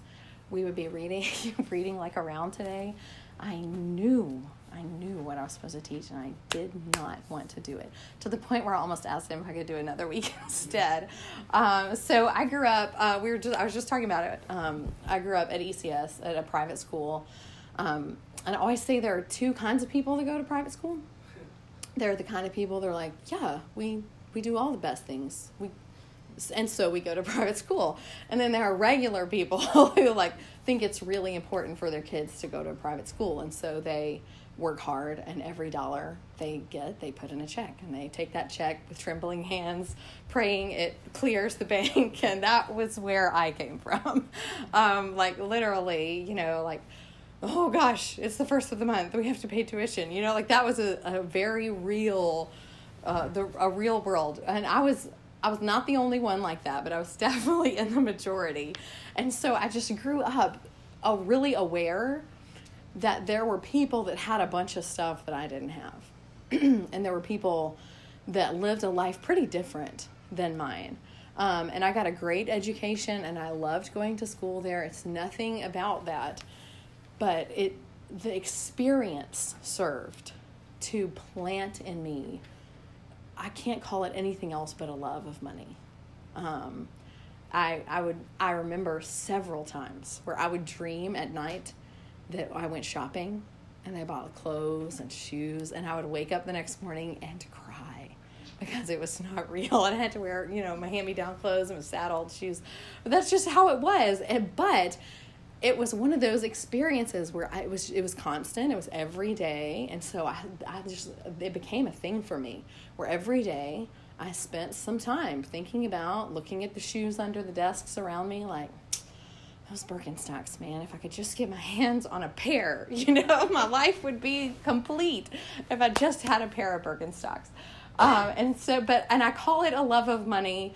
Speaker 4: we would be reading, (laughs) reading like around today, I knew I knew what I was supposed to teach, and I did not want to do it to the point where I almost asked him if I could do another (laughs) week instead. Um, so I grew up. Uh, we were just. I was just talking about it. Um, I grew up at ECS at a private school, um, and I always say there are two kinds of people that go to private school. They're the kind of people they're like, yeah, we we do all the best things. We and so we go to (laughs) private school. And then there are regular people (laughs) who like think it's really important for their kids to go to a private school, and so they work hard and every dollar they get they put in a check. And they take that check with trembling hands praying it clears the (laughs) bank. And that was where i came from. Um, like literally you know like oh gosh it's the first of the month. We have to pay tuition. You know like that was a, a very real uh, the a real world. And i was i was not the only one like that but i was (laughs) definitely in the majority and so i just grew up uh, really aware that there were people that had a bunch of stuff that I didn't have. (clears throat) and there were people that lived a life pretty different than mine. Um, and I got a great education and I loved going to school there. It's nothing about that. But it the experience served to plant in me I can't call it anything else but a love of money. Um, I I would I remember several times where I would dream at night that I went shopping and I bought clothes and shoes and I would wake up the next morning and cry (laughs) because it was not real and I had to wear, you know, my hand me down clothes and was saddled shoes. But that's just how it was. And, but it was one of those experiences where I, it was it was constant. It was every day, and so I I just it became a thing for me. Where every day I spent some time thinking about looking at the shoes under the desks around me, like those Birkenstocks, man. If I could just get my hands on a pair, (laughs) you know, (laughs) my life would be complete if I just had a pair of Birkenstocks. Um, and so, but and I call it a love of money,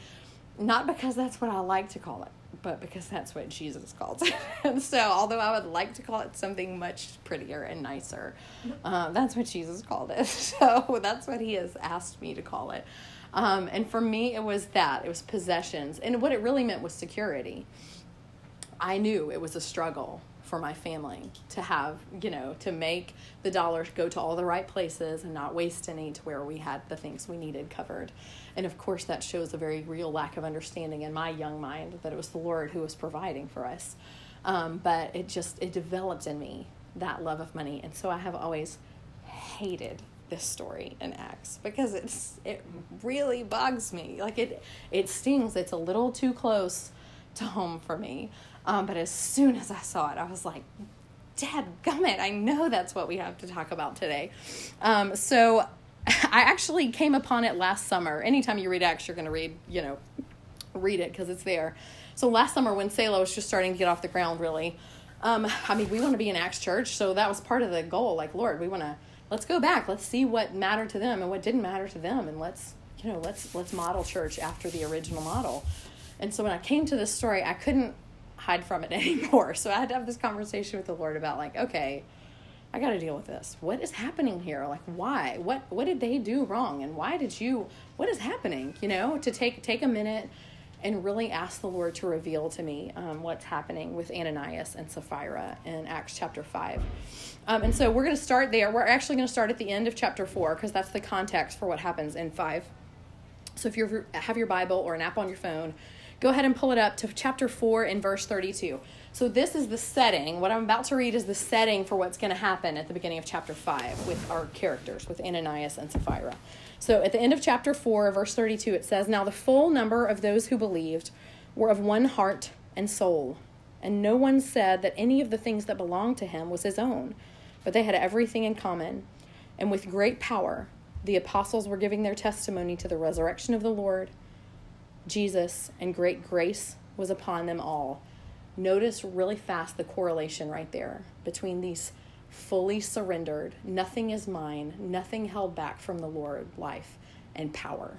Speaker 4: not because that's what I like to call it but because that's what Jesus called it. (laughs) and so, although I would like to call it something much prettier and nicer, um, that's what Jesus called it. (laughs) So, that's what he has asked me to call it. Um, and for me, it was that it was possessions. And what it really meant was security. I knew it was a struggle for my family to have, you know, to make the dollars go to all the right places and not waste any to where we had the things we needed covered. And of course, that shows a very real lack of understanding in my young mind that it was the Lord who was providing for us. Um, but it just, it developed in me that love of money. And so I have always hated this story in Acts because it's it really bugs me. Like it it stings. It's a little too close to home for me. Um, but as soon as I saw it, I was like, Dad gummit, I know that's what we have to talk about today. Um, so (laughs) I actually came upon it last summer. Anytime you read Acts, you're going to read, you know, read it because it's there. So last summer when Selah was just starting to get off the ground, really, um, I mean, we want to be an Acts church, so that was part of the goal. Like, Lord, we want to let's go back. Let's see what mattered to them and what didn't matter to them, and let's you know let's let's model church after the original model. And so when I came to this story, I couldn't hide from it (laughs) anymore. So I had to have this conversation with the Lord about like, okay, I got to deal with this. What is happening here? Like, why? What what did they do wrong? And why did you? What is happening? You know, to take take a minute and really ask the Lord to reveal to me um, what's happening with Ananias and Sapphira in Acts chapter 5. Um, and so we're going to start there. We're actually going to start at the end of chapter 4 because that's the context for what happens in 5. So if you have your Bible or an app on your phone, go ahead and pull it up to chapter 4 in verse 32. So this is the setting. What I'm about to read is the setting for what's going to happen at the beginning of chapter 5 with our characters, with Ananias and Sapphira. So at the end of chapter 4, verse 32, it says, Now the full number of those who believed were of one heart and soul, and no one said that any of the things that belonged to him was his own, but they had everything in common. And with great power, the apostles were giving their testimony to the resurrection of the Lord Jesus, and great grace was upon them all. Notice really fast the correlation right there between these fully surrendered, nothing is mine, nothing held back from the Lord life and power.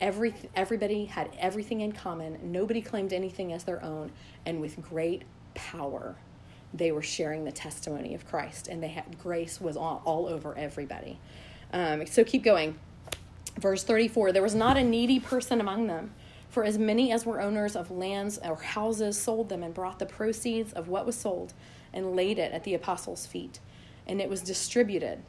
Speaker 4: Every, everybody had everything in common. Nobody claimed anything as their own. And with great power, they were sharing the testimony of Christ. And they had grace was all, all over everybody. Um, so keep going. Verse 34 There was not a needy person among them. For as many as were owners of lands or houses sold them and brought the proceeds of what was sold and laid it at the apostles' feet. And it was distributed.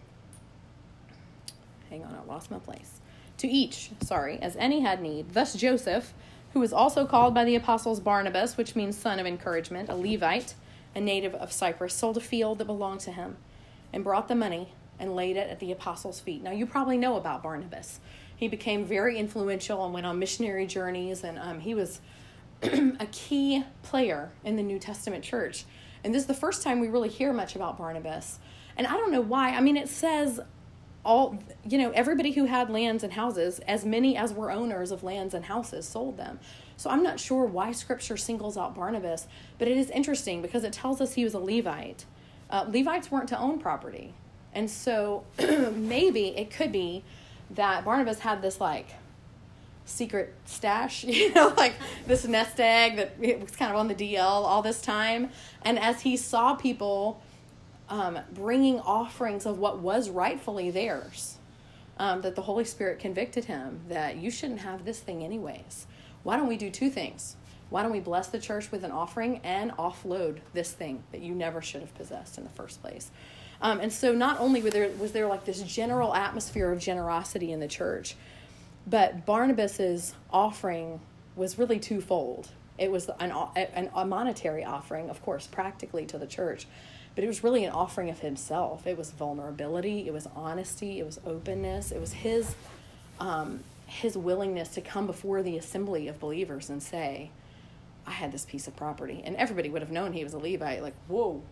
Speaker 4: Hang on, I lost my place. To each, sorry, as any had need. Thus Joseph, who was also called by the apostles Barnabas, which means son of encouragement, a Levite, a native of Cyprus, sold a field that belonged to him and brought the money and laid it at the apostles' feet. Now, you probably know about Barnabas. He became very influential and went on missionary journeys, and um, he was (clears throat) a key player in the New Testament church. And this is the first time we really hear much about Barnabas. And I don't know why. I mean, it says all, you know, everybody who had lands and houses, as many as were owners of lands and houses, sold them. So I'm not sure why scripture singles out Barnabas, but it is interesting because it tells us he was a Levite. Uh, Levites weren't to own property. And so (clears throat) maybe it could be that Barnabas had this like secret stash, (laughs) you know, like this nest egg that was kind of on the DL all this time. And as he saw people um, bringing offerings of what was rightfully theirs, um, that the Holy Spirit convicted him that you shouldn't have this thing anyways. Why don't we do two things? Why don't we bless the church with an offering and offload this thing that you never should have possessed in the first place? Um, and so, not only was there, was there like this general atmosphere of generosity in the church, but Barnabas's offering was really twofold. It was an, an, a monetary offering, of course, practically to the church, but it was really an offering of himself. It was vulnerability, it was honesty, it was openness, it was his um, his willingness to come before the assembly of believers and say, I had this piece of property. And everybody would have known he was a Levite. Like, whoa,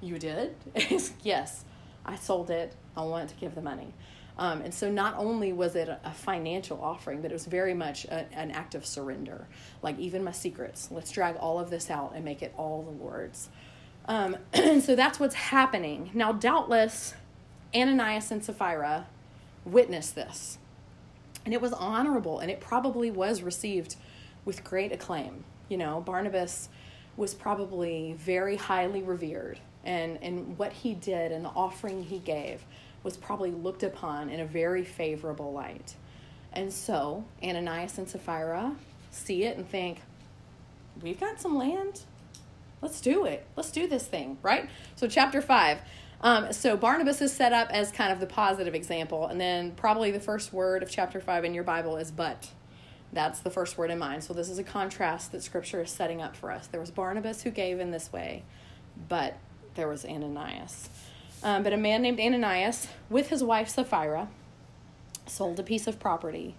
Speaker 4: you did? (laughs) yes, I sold it. I wanted to give the money. Um, and so not only was it a, a financial offering, but it was very much a, an act of surrender. Like, even my secrets, let's drag all of this out and make it all the Lord's. Um, (clears throat) and so that's what's happening. Now, doubtless, Ananias and Sapphira witnessed this. And it was honorable, and it probably was received with great acclaim. You know, Barnabas was probably very highly revered, and, and what he did and the offering he gave was probably looked upon in a very favorable light. And so Ananias and Sapphira see it and think, we've got some land. Let's do it. Let's do this thing, right? So, chapter 5. Um, so, Barnabas is set up as kind of the positive example. And then, probably the first word of chapter 5 in your Bible is but. That's the first word in mind. So, this is a contrast that scripture is setting up for us. There was Barnabas who gave in this way, but there was Ananias. Um, but a man named Ananias, with his wife Sapphira, sold a piece of property.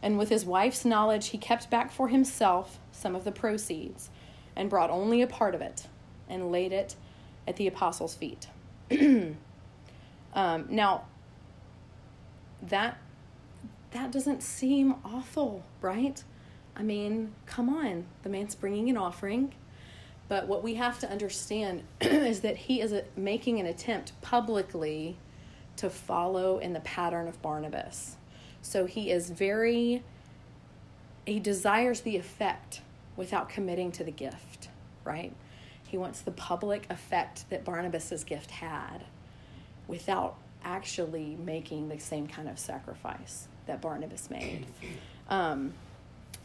Speaker 4: And with his wife's knowledge, he kept back for himself some of the proceeds and brought only a part of it and laid it at the apostles' feet. (clears throat) um, now, that that doesn't seem awful, right? I mean, come on, the man's bringing an offering. But what we have to understand (clears throat) is that he is a, making an attempt publicly to follow in the pattern of Barnabas. So he is very, he desires the effect without committing to the gift, right? He wants the public effect that Barnabas's gift had without actually making the same kind of sacrifice that Barnabas made. (clears throat) Um,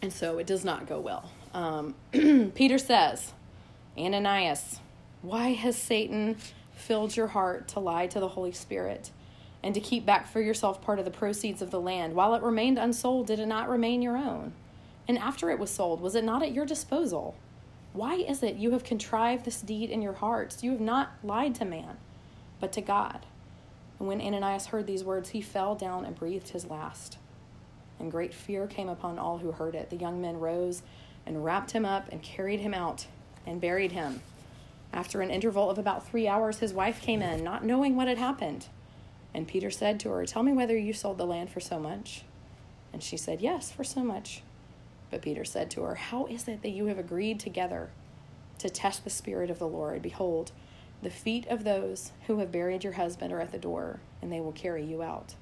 Speaker 4: and so it does not go well. Um, (clears throat) Peter says, Ananias, why has Satan filled your heart to lie to the Holy Spirit and to keep back for yourself part of the proceeds of the land? While it remained unsold, did it not remain your own? And after it was sold, was it not at your disposal? Why is it you have contrived this deed in your hearts? You have not lied to man, but to God. And when Ananias heard these words, he fell down and breathed his last. And great fear came upon all who heard it. The young men rose and wrapped him up and carried him out and buried him. After an interval of about three hours, his wife came in, not knowing what had happened. And Peter said to her, Tell me whether you sold the land for so much. And she said, Yes, for so much. But Peter said to her, How is it that you have agreed together to test the Spirit of the Lord? Behold, the feet of those who have buried your husband are at the door, and they will carry you out.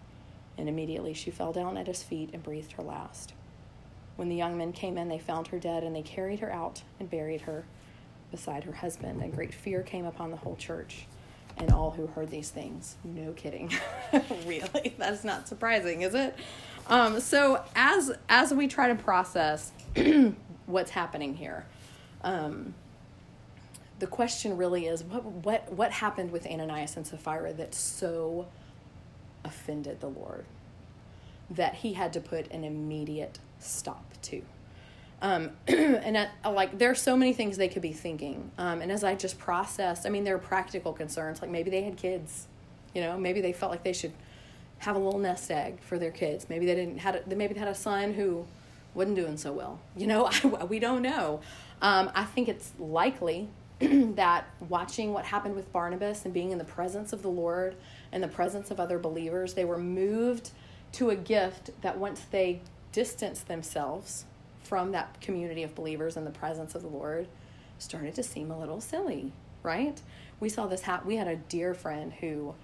Speaker 4: And immediately she fell down at his feet and breathed her last. When the young men came in, they found her dead, and they carried her out and buried her beside her husband, and great fear came upon the whole church and all who heard these things. No kidding. (laughs) really? That's not surprising, is it? Um, so as as we try to process (clears throat) what's happening here, um, the question really is what what what happened with Ananias and Sapphira that so offended the Lord that he had to put an immediate stop to. Um, (clears throat) and at, like there are so many things they could be thinking. Um, and as I just processed, I mean, there are practical concerns. Like maybe they had kids, you know, maybe they felt like they should have a little nest egg for their kids. Maybe they didn't had a, maybe they had a son who wasn't doing so well. (laughs) You know, I, we don't know. Um, I think it's likely (clears throat) that watching what happened with Barnabas and being in the presence of the Lord and the presence of other believers, they were moved to a gift that once they distanced themselves from that community of believers in the presence of the Lord started to seem a little silly, right? We saw this happen. We had a dear friend who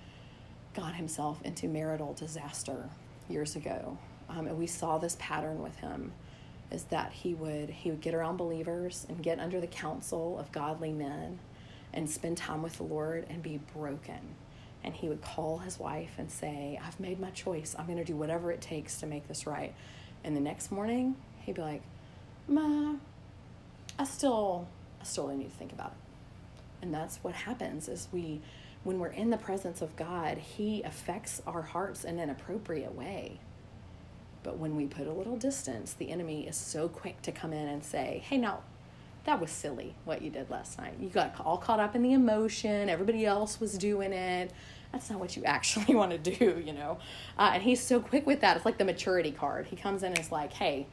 Speaker 4: got himself into marital disaster years ago, um, and we saw this pattern with him is that he would he would get around believers and get under the counsel of godly men and spend time with the Lord and be broken. And he would call his wife and say, I've made my choice. I'm going to do whatever it takes to make this right. And the next morning, he'd be like, I still, I still need to think about it. And that's what happens is we, when we're in the presence of God, He affects our hearts in an appropriate way. But when we put a little distance, the enemy is so quick to come in and say, hey, now, that was silly what you did last night. You got all caught up in the emotion, everybody else was doing it. that's not what you (laughs) actually want to do, you know? Uh, and he's so quick with that. It's like the maturity card. He comes in and is like, hey,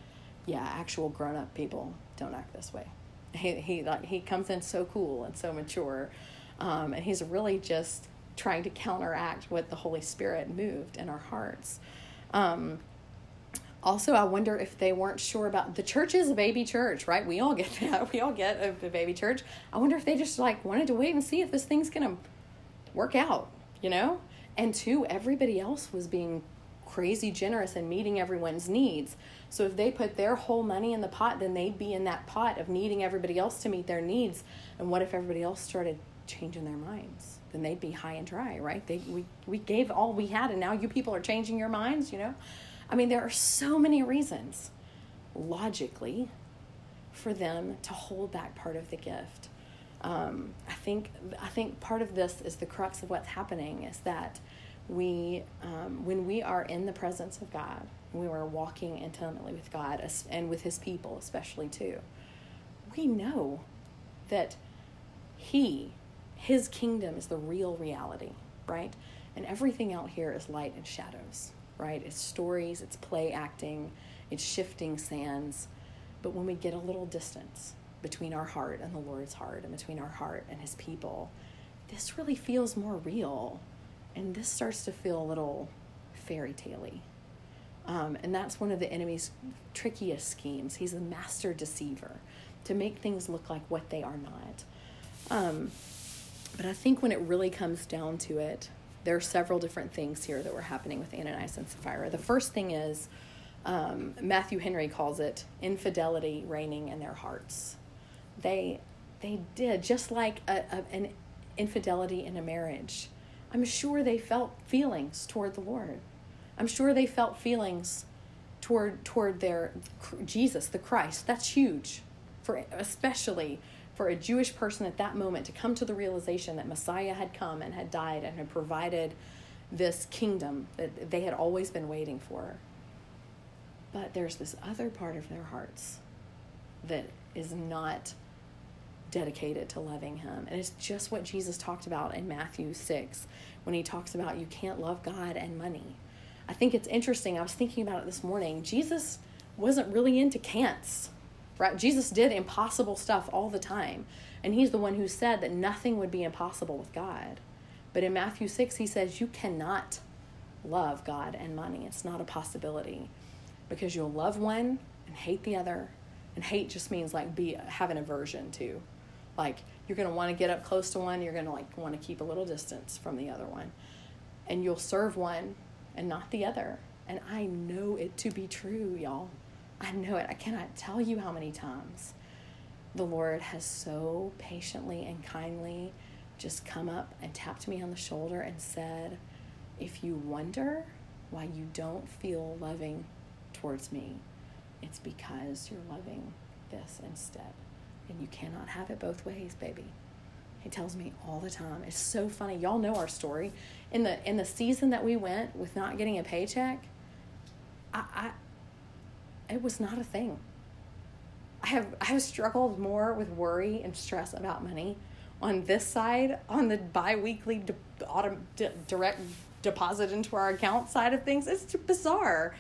Speaker 4: yeah, actual grown up people don't act this way. He, he, like, he comes in so cool and so mature. Um, and he's really just trying to counteract what the Holy Spirit moved in our hearts. Um, also, I wonder if they weren't sure about the church is a baby church, right? We all get (laughs) that. We all get a, a baby church. I wonder if they just like wanted to wait and see if this thing's gonna work out, you know? And two, everybody else was being crazy generous and meeting everyone's needs. So if they put their whole money in the pot, then they'd be in that pot of needing everybody else to meet their needs. And what if everybody else started changing their minds? Then they'd be high and dry, right? They we we gave all we had and now you people are changing your minds, you know? I mean, there are so many reasons logically for them to hold back part of the gift. Um, I think I think part of this is the crux of what's happening is that we um, when we are in the presence of God, we are walking intimately with God and with His people, especially too. We know that He, His kingdom, is the real reality, right? And everything out here is light and shadows, right? It's stories, it's play acting, it's shifting sands. But when we get a little distance between our heart and the Lord's heart, and between our heart and His people, this really feels more real and this starts to feel a little fairy tale um, and that's one of the enemy's trickiest schemes. He's a master deceiver to make things look like what they are not. Um, but I think when it really comes down to it, there are several different things here that were happening with Ananias and Sapphira. The first thing is um, Matthew Henry calls it infidelity reigning in their hearts. They they did just like a, a, an infidelity in a marriage I'm sure they felt feelings toward the Lord. I'm sure they felt feelings toward toward their Jesus, the Christ. That's huge, for especially for a Jewish person at that moment to come to the realization that Messiah had come and had died and had provided this kingdom that they had always been waiting for. But there's this other part of their hearts that is not dedicated to loving him. And it's just what Jesus talked about in Matthew 6 when he talks about you can't love God and money. I think it's interesting. I was thinking about it this morning. Jesus wasn't really into can'ts, right? Jesus did impossible stuff all the time. And he's the one who said that nothing would be impossible with God. But in Matthew 6, he says you cannot love God and money. It's not a possibility because you'll love one and hate the other. And hate just means like be have an aversion to like you're going to want to get up close to one, you're going to like want to keep a little distance from the other one. And you'll serve one and not the other. And I know it to be true, y'all. I know it. I cannot tell you how many times the Lord has so patiently and kindly just come up and tapped me on the shoulder and said, If you wonder why you don't feel loving towards me, it's because you're loving this instead and you cannot have it both ways, baby. He tells me all the time. It's so funny. Y'all know our story. In the in the season that we went with not getting a paycheck, I, I it was not a thing. I have I have struggled more with worry and stress about money on this side, on the biweekly de- auto, de- direct deposit into our account side of things. It's bizarre.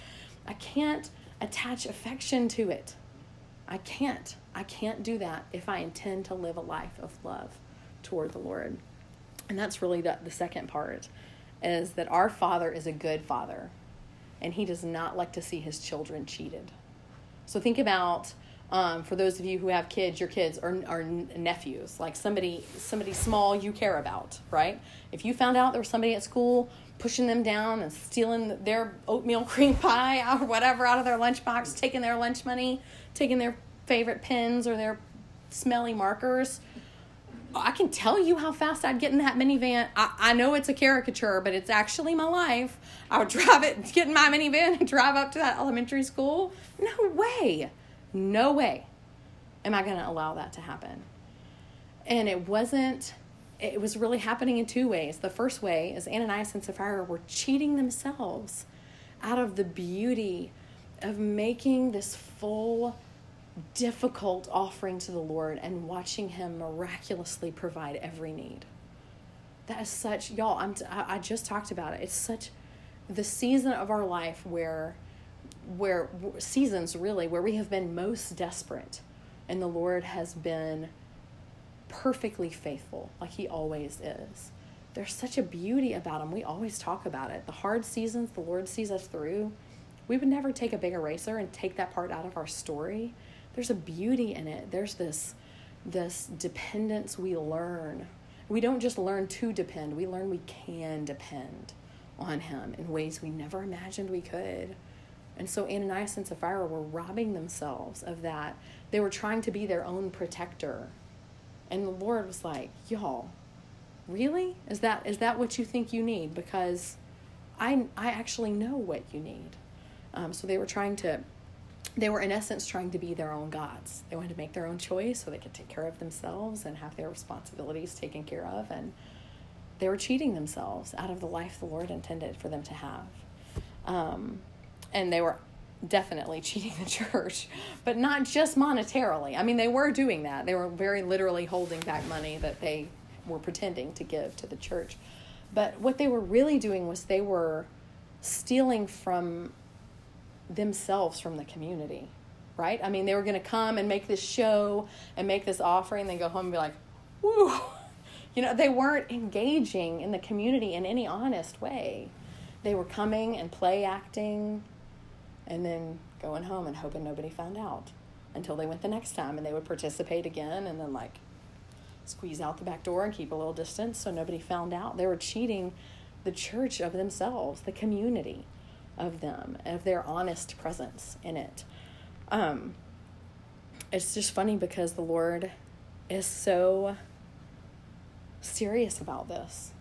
Speaker 4: I can't attach affection to it. I can't. I can't do that if I intend to live a life of love toward the Lord. And that's really the, the second part is that our Father is a good Father and He does not like to see His children cheated. So think about um, for those of you who have kids, your kids or, or nephews, like somebody somebody small you care about, right? If you found out there was somebody at school pushing them down and stealing their oatmeal (laughs) cream pie or whatever out of their lunchbox, taking their lunch money, taking their favorite pens or their smelly markers. I can tell you how fast I'd get in that minivan. I, I know it's a caricature, but it's actually my life. I would (laughs) drive it, get in my minivan and drive up to that elementary school. No way. No way am I going to allow that to happen. And it wasn't, it was really happening in two ways. The first way is Ananias and Sapphira were cheating themselves out of the beauty of making this full difficult offering to the Lord and watching Him miraculously provide every need. that is such y'all. I'm t- I I just talked about it. It's such the season of our life where where seasons really where we have been most desperate and the Lord has been perfectly faithful like he always is. There's such a beauty about him. We always talk about it. The hard seasons the Lord sees us through. We would never take a big eraser and take that part out of our story. There's a beauty in it. There's this this dependence we learn. We don't just learn to depend, we learn we can depend on him in ways we never imagined we could. And so Ananias and Sapphira were robbing themselves of that. They were trying to be their own protector. And the Lord was like, Y'all, really? Is that is that what you think you need? Because I I actually know what you need. Um, so they were trying to they were in essence trying to be their own gods. They wanted to make their own choice so they could take care of themselves and have their responsibilities taken care of and they were cheating themselves out of the life the Lord intended for them to have. Um, and they were definitely (laughs) cheating the church, but not just monetarily. I mean, they were doing that. They were very literally holding back money that they were pretending to give to the church. But what they were really doing was they were stealing from themselves from the community, right? I mean, they were going to come and make this show and make this offering, then go home and be like, woo. (laughs) You know, they weren't engaging in the community in any honest way. They were coming and play acting and then going home and hoping nobody found out until they went the next time and they would participate again and then like squeeze out the back door and keep a little distance so nobody found out. They were cheating the church of themselves, the community of them, of their honest presence in it. Um, it's just funny because the Lord is so serious about this.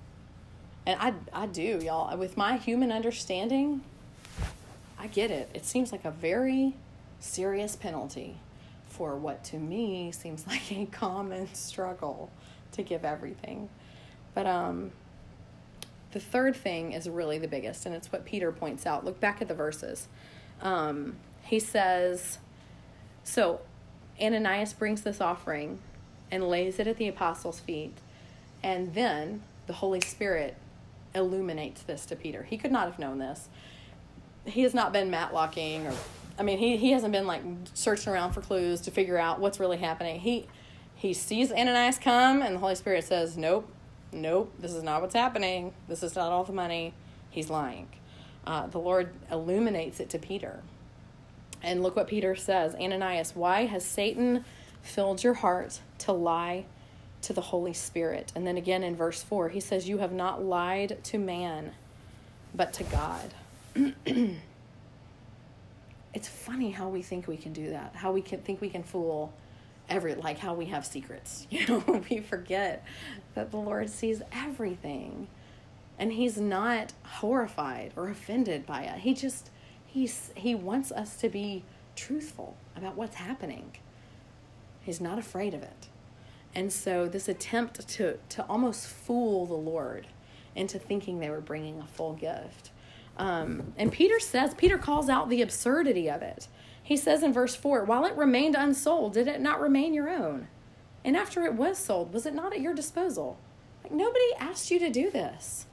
Speaker 4: And I, I do, y'all. With my human understanding, I get it. It seems like a very serious penalty for what to me seems (laughs) like a common struggle to give everything. But um, the third thing is really the biggest, and it's what Peter points out. Look back at the verses. Um, he says, So Ananias brings this offering and lays it at the apostles' feet, and then the Holy Spirit illuminates this to Peter. He could not have known this. He has not been matlocking or I mean he, he hasn't been like searching around for clues to figure out what's really happening. He he sees Ananias come and the Holy Spirit says, Nope, nope, this is not what's happening. This is not all the money. He's lying. Uh, the Lord illuminates it to Peter. And look what Peter says Ananias, why has Satan filled your heart to lie to the Holy Spirit? And then again in verse 4, he says, You have not lied to man, but to God. (clears throat) it's funny how we think we can do that, how we can think we can fool every like how we have secrets. (laughs) You know, we forget that the Lord sees everything. And he's not horrified or offended by it. He just he's he wants us to be truthful about what's happening. He's not afraid of it. And so this attempt to to almost fool the Lord into thinking they were bringing a full gift. Um, and Peter says, Peter calls out the absurdity of it. He says in verse 4 While it remained unsold, did it not remain your own? And after it was sold, was it not at your disposal? Like, nobody asked you to do this.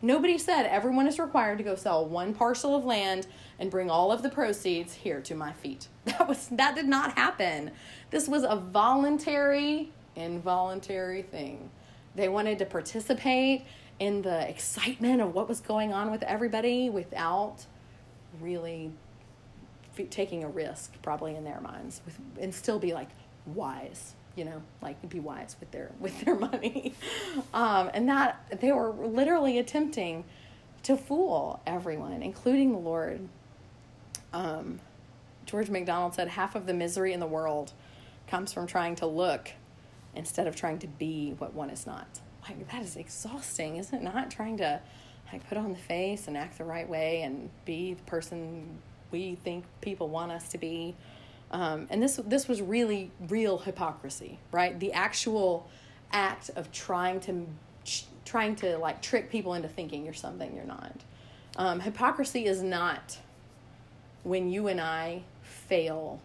Speaker 4: Nobody said everyone is required to go sell one parcel of land and bring all of the proceeds here to my feet. (laughs) That was that did not happen. This was a voluntary, involuntary thing. They wanted to participate in the excitement of what was going on with everybody without really taking a risk probably in their minds with and still be like wise you know like be wise with their (laughs) with their money. Um, and that they were literally attempting to fool everyone including the lord. Um, george macdonald said half of the misery in the world comes from trying to look instead of trying to be what one is not. Like that is exhausting isn't it? Not trying to like put on the face and act the right way and be the person we think people want us to be um, and this this was really real hypocrisy right the actual act of trying to trying to like trick people into thinking you're something you're not um, hypocrisy is not when you and i fail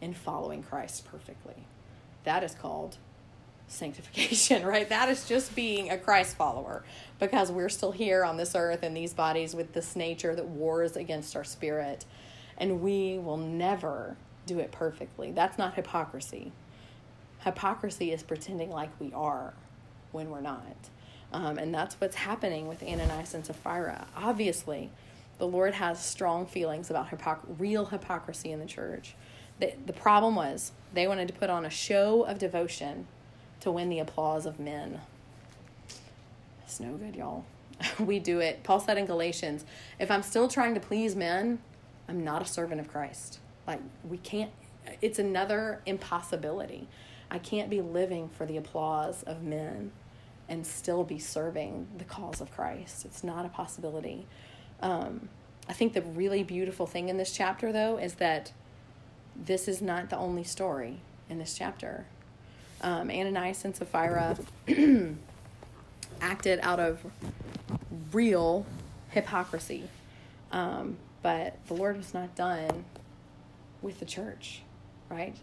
Speaker 4: in following christ perfectly that is called sanctification, (laughs) right? That is just being a Christ follower because we're still here on this earth in these bodies with this nature that wars against our spirit. And we will never do it perfectly. That's not hypocrisy. Hypocrisy is pretending like we are when we're not. Um, and that's what's happening with Ananias and Sapphira. Obviously, the Lord has strong feelings about hypocr- real hypocrisy in the church. The, the problem was they wanted to put on a show of devotion to win the applause of men. It's no good, y'all. (laughs) we do it. Paul said in Galatians, if I'm still trying to please men, I'm not a servant of Christ. Like, we can't, it's another impossibility. I can't be living for the applause of men and still be serving the cause of Christ. It's not a possibility. Um, I think the really beautiful thing in this chapter, though, is that this is not the only story in this chapter. Um, Ananias and Sapphira (clears throat) acted out of real hypocrisy. Um, but the Lord was not done with the church, right?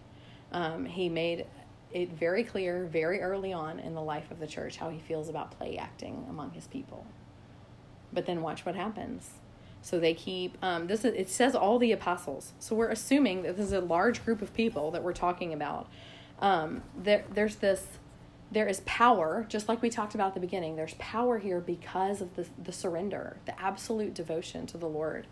Speaker 4: Um, he made it very clear very early on in the life of the church how he feels about play acting among his people. But then watch what happens. So they keep um, this. Is, it says all the apostles. So we're assuming that this is a large group of people that we're talking about. Um, there, there's this. There is power, just like we talked about at the beginning. There's power here because of the the surrender, the absolute devotion to the Lord.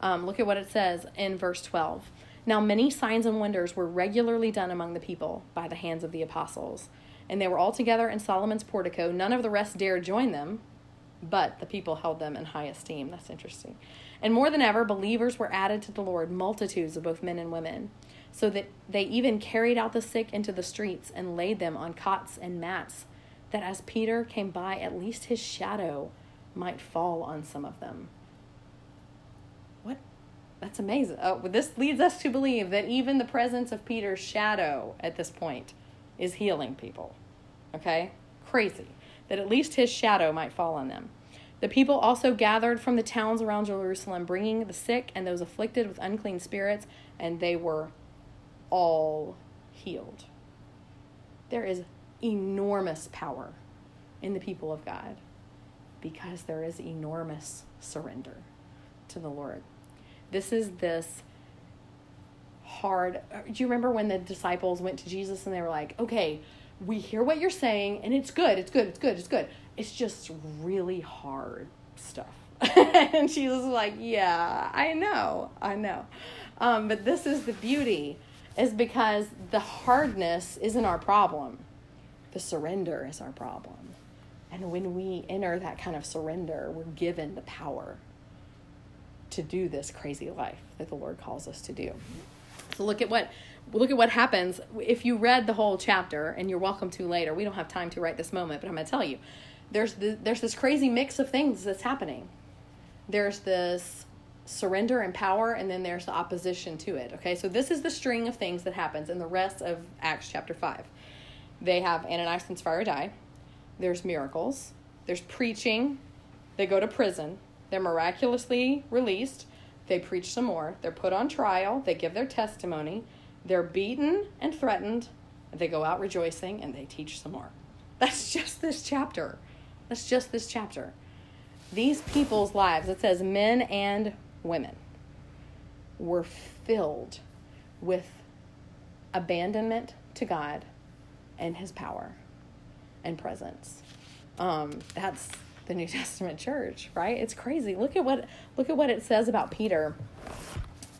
Speaker 4: Um, look at what it says in verse twelve. Now, many signs and wonders were regularly done among the people by the hands of the apostles. And they were all together in Solomon's portico. None of the rest dared join them, but the people held them in high esteem. That's interesting. And more than ever, believers were added to the Lord, multitudes of both men and women, so that they even carried out the sick into the streets and laid them on cots and mats, that as Peter came by, at least his shadow might fall on some of them. That's amazing. Oh, this leads us to believe that even the presence of Peter's shadow at this point is healing people. Okay? Crazy. That at least his shadow might fall on them. The people also gathered from the towns around Jerusalem, bringing the sick and those afflicted with unclean spirits, and they were all healed. There is enormous power in the people of God because there is enormous surrender to the Lord. This is this hard. Do you remember when the disciples went to Jesus and they were like, okay, we hear what you're saying and it's good, it's good, it's good, it's good. It's just really hard stuff. (laughs) and Jesus was like, yeah, I know, I know. Um, but this is the beauty, is because the hardness isn't our problem, the surrender is our problem. And when we enter that kind of surrender, we're given the power to do this crazy life that the Lord calls us to do. So look at what look at what happens if you read the whole chapter and you're welcome to later. We don't have time to write this moment, but I'm going to tell you. There's the, there's this crazy mix of things that's happening. There's this surrender and power and then there's the opposition to it. Okay? So this is the string of things that happens in the rest of Acts chapter 5. They have Ananias and Sapphira die. There's miracles. There's preaching. They go to prison. They're miraculously released. They preach some more. They're put on trial. They give their testimony. They're beaten and threatened. They go out rejoicing and they teach some more. That's (laughs) just this chapter. That's just this chapter. These people's lives, it says men and women, were filled with abandonment to God and his power and presence. Um, that's the New (laughs) Testament church, right? It's crazy. Look at what look at what it says about Peter.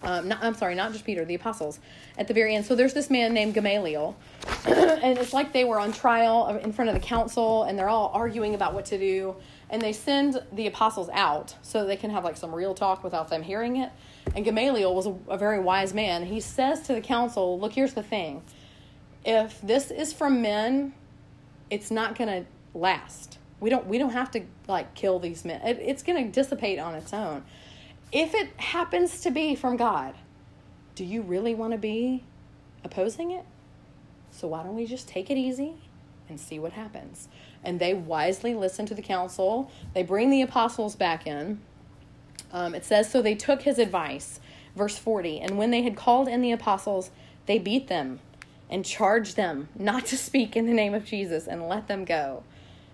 Speaker 4: Um, not, I'm sorry, not just Peter, the apostles at the very end. So there's this man named Gamaliel, (clears throat) and it's like they were on trial in front of the council, and they're all arguing about what to do. And they send the apostles out so they can have like some real talk without them hearing it. And Gamaliel was a, a very wise man. He says to the council, "Look, here's the thing: if this is from men, it's not going to last. We don't we don't have to like kill these men. It, it's going to dissipate on its own. If it happens to be from God, do you really want to be opposing it? So why don't we just take it easy and see what happens? And they wisely listen to the council. They bring the apostles back in. Um, it says, So they took his advice. Verse 40 And when they had called in the apostles, they beat them and charged them not to speak in the name of Jesus and let them go.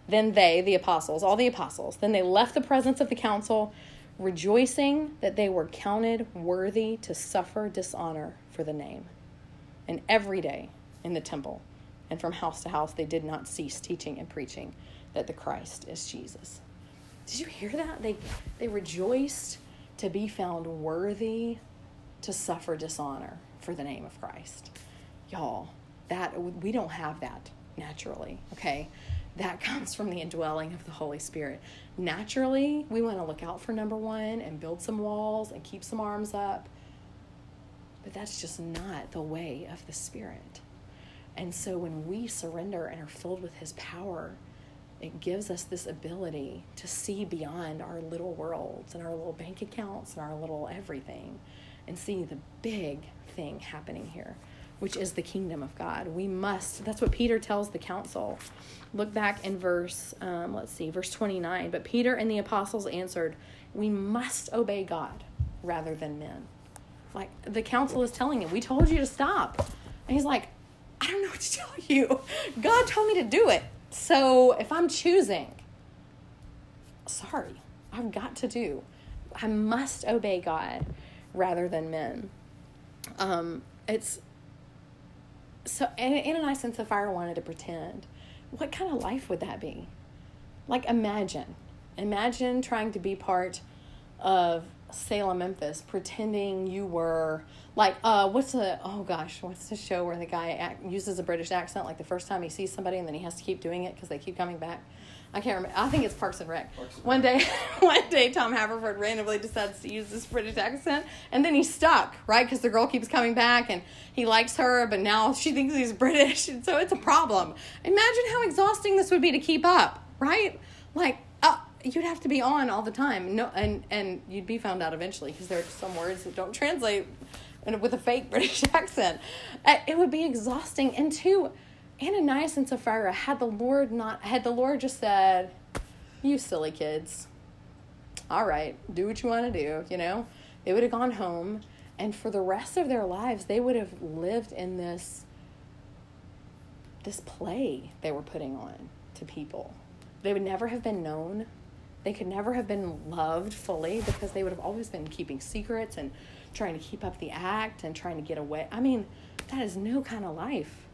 Speaker 4: Then they, the apostles, all the apostles, then they left the presence of the council, rejoicing that they were counted worthy to suffer dishonor for the name. And every day in the temple and from house to house, they did not cease teaching and preaching that the Christ is Jesus. Did you hear that? They, they rejoiced to be found worthy to suffer dishonor for the name of Christ. Y'all, that we don't have that naturally, okay? That comes from the indwelling of the Holy Spirit. Naturally, we want to look out for number one and build some walls and keep some arms up. But that's just not the way of the Spirit. And so when we surrender and are filled with His power, it gives us this ability to see beyond our little worlds and our little bank accounts and our little everything and see the big thing happening here, which is the kingdom of God. We must, that's what Peter tells the council. Look back in verse, um, let's see, verse 29. But Peter and the apostles answered, We must obey God rather than men. Like the council is telling him, We told you to stop. And he's like, I don't know what to tell you. God told me to do it. So if I'm choosing, sorry, I've got to do. I must obey God rather than men. Um, it's so Ananias and Sapphira wanted to pretend. What kind of life would that be? Like imagine, imagine trying to be part of Selah, Memphis, pretending you were like, uh, what's the, oh gosh, what's the show where the guy act, uses a British accent like the first time he sees somebody and then he has to keep doing it because they keep coming back? I can't remember. I think it's Parks and Rec. Parks and one day, (laughs) one day, Tom Haverford randomly decides to use this British accent, and then he's stuck, right? Because the girl keeps coming back, and he likes her, but now (laughs) she thinks he's British, and so it's a problem. Imagine how exhausting this would be to keep up, right? Like, uh, you'd have to be on all the time. No, and and you'd be found out eventually because there are some words that don't translate and with a fake (laughs) British accent. Uh, it would be exhausting. And two, Ananias and Sapphira had the Lord not had the Lord just said, "You silly kids, all right, do what you want to do," you know, they would have gone home, and for the rest of their lives, they would have lived in this this play they were putting on to people. They would never have been known they could never have been loved fully because they would have always been keeping secrets and trying to keep up the act and trying to get away. I mean, that is no kind of life.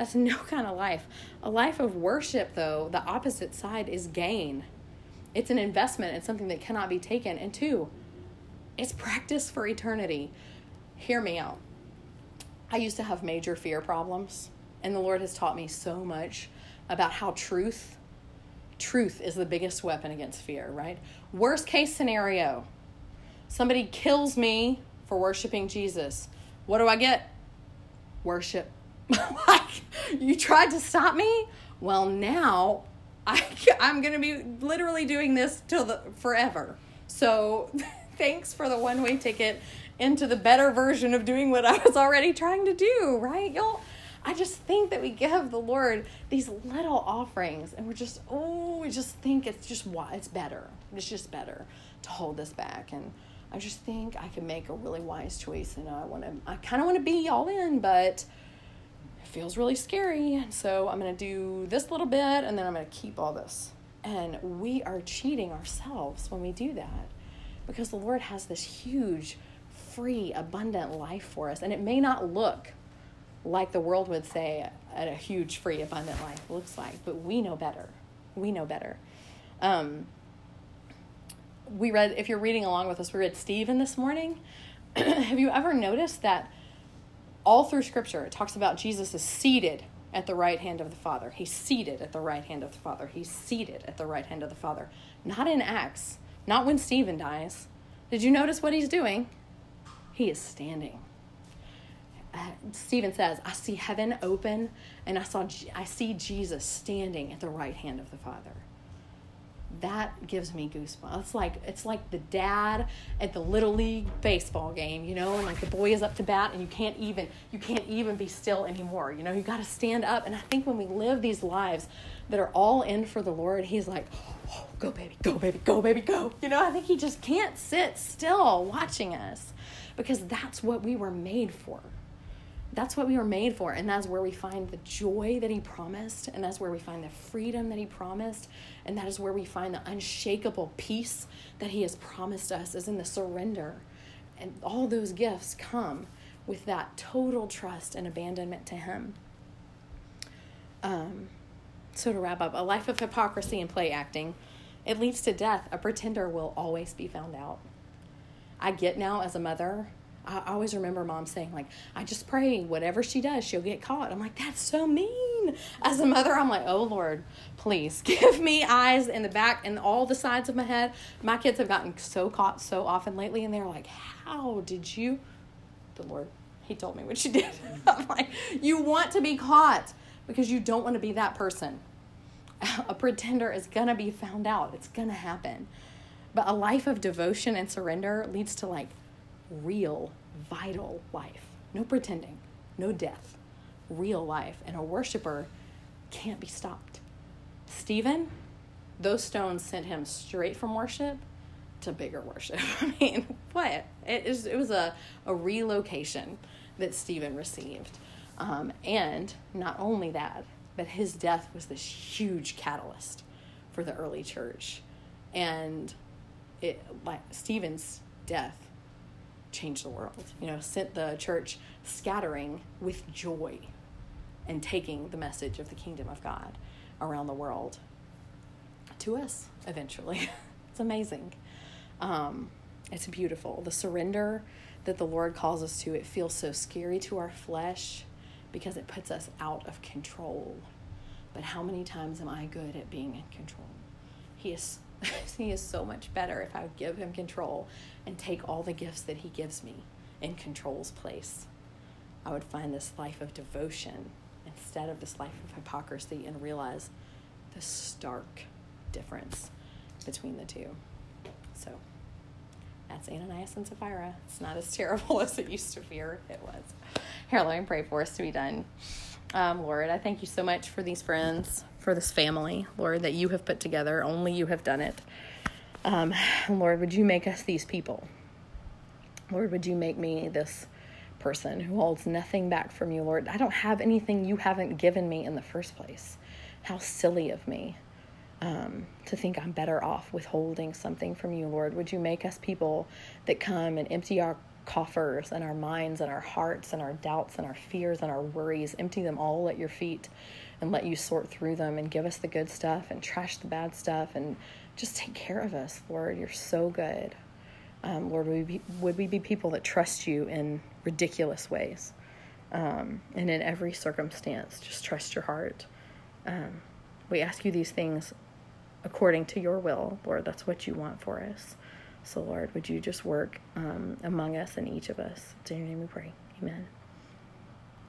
Speaker 4: That's (laughs) no kind of life. A life of worship, though, the opposite side is gain. It's an investment, it's something that cannot be taken. And two, it's practice for eternity. Hear me out. I used to have major fear problems, and the Lord has taught me so much about how truth truth is the biggest weapon against fear, right? Worst case scenario somebody kills me for worshiping Jesus. What do I get? Worship. (laughs) like, you tried to stop me? Well, now I, (laughs) I'm going to be literally doing this till the forever. So, (laughs) thanks for the one way ticket into the better version of doing what I was already trying to do, right? Y'all I just think that we give the Lord these little offerings and we're just, oh, we just think it's just, why it's better. It's just better to hold this back. And I just think I can make a really wise choice and I want to, I kind of want to be all in, but it feels really scary. And so I'm going to do this little bit and then I'm going to keep all this. And we are cheating ourselves when we do that because the Lord has this huge, free, abundant life for us. And it may not look like the world would say a, a huge, free, abundant life looks like, but we know better. We know better. Um, we read, if you're reading along with us, we read Stephen this morning. (clears throat) Have you ever noticed that all through Scripture it talks about Jesus is seated at the right hand of the Father? He's seated at the right hand of the Father. He's seated at the right hand of the Father. Not in Acts, not when Stephen dies. Did you notice what he's doing? He is standing uh, Stephen says, I see heaven open and I saw I see Jesus standing at the right hand of the Father. That gives me goosebumps. It's like it's like the dad at the little league baseball game, you know, and like the boy is up to bat and you can't even you can't even be still anymore. You know, you got to stand up. And I think when we live these lives that are all in for the Lord, He's like, oh, go baby, go baby, go baby, go. You know, I think He just can't sit still watching us because that's what we were made for that's what we were made for and that's where we find the joy that he promised and that's where we find the freedom that he promised and that is where we find the unshakable peace that he has promised us is in the surrender. And all those gifts come with that total trust and abandonment to him. Um, so to wrap up a life of hypocrisy and play acting it leads to death. A pretender will always be found out. I get now as a mother I always remember mom saying, like, I just pray whatever she does, she'll get caught. I'm like, that's so mean. As a mother, I'm like, oh Lord, please (laughs) give me eyes in the back and all the sides of my head. My kids have gotten so caught so often lately, and they're like, how did you? The Lord, He told me what she (laughs) did. I'm like, you want to be caught because you don't want to be that person. A pretender is going to be found out, it's going to happen. But a life of devotion and surrender leads to like real, vital life. No pretending, no death, real life. And a worshiper can't be stopped. Stephen, those stones sent him straight from worship to bigger worship. (laughs) I mean, what? It, is, it was a, a relocation that Stephen received. Um, and not only that, but his death was this huge catalyst for the early church. And it like Stephen's death changed the world. You know, sent the church scattering with joy and taking the message of the kingdom of God around the world to us eventually. (laughs) it's amazing. Um, it's beautiful. The surrender that the Lord calls us to, it feels so scary to our flesh because it puts us out of control. But how many times am I good at being in control? He is (laughs) he is so much better if I would give him control and take all the gifts that he gives me in control's place. I would find this life of devotion instead of this life of hypocrisy and realize the stark difference between the two. So that's Ananias and Sapphira. It's not as (laughs) terrible as it used to fear it was. Here, let me pray for us to be done. Um, Lord, I thank you so much for these friends, for this family, Lord, that you have put together. Only you have done it. Um, Lord, would you make us these people? Lord, would you make me this person who holds nothing back from you, Lord? I don't have anything you haven't given me in the first place. How silly of me um, to think I'm better off withholding something from you, Lord. Would you make us people that come and empty our coffers and our minds and our hearts and our doubts and our fears and our worries, empty them all at your feet and let you sort through them and give us the good stuff and trash the bad stuff and just take care of us, Lord. You're so good. Um, Lord, would we, be, would we be people that trust you in ridiculous ways um, and in every circumstance? Just trust your heart. Um, we ask you these things according to your will, Lord. That's what you want for us. So, Lord, would you just work um, among us and each of us? In your name we pray. Amen.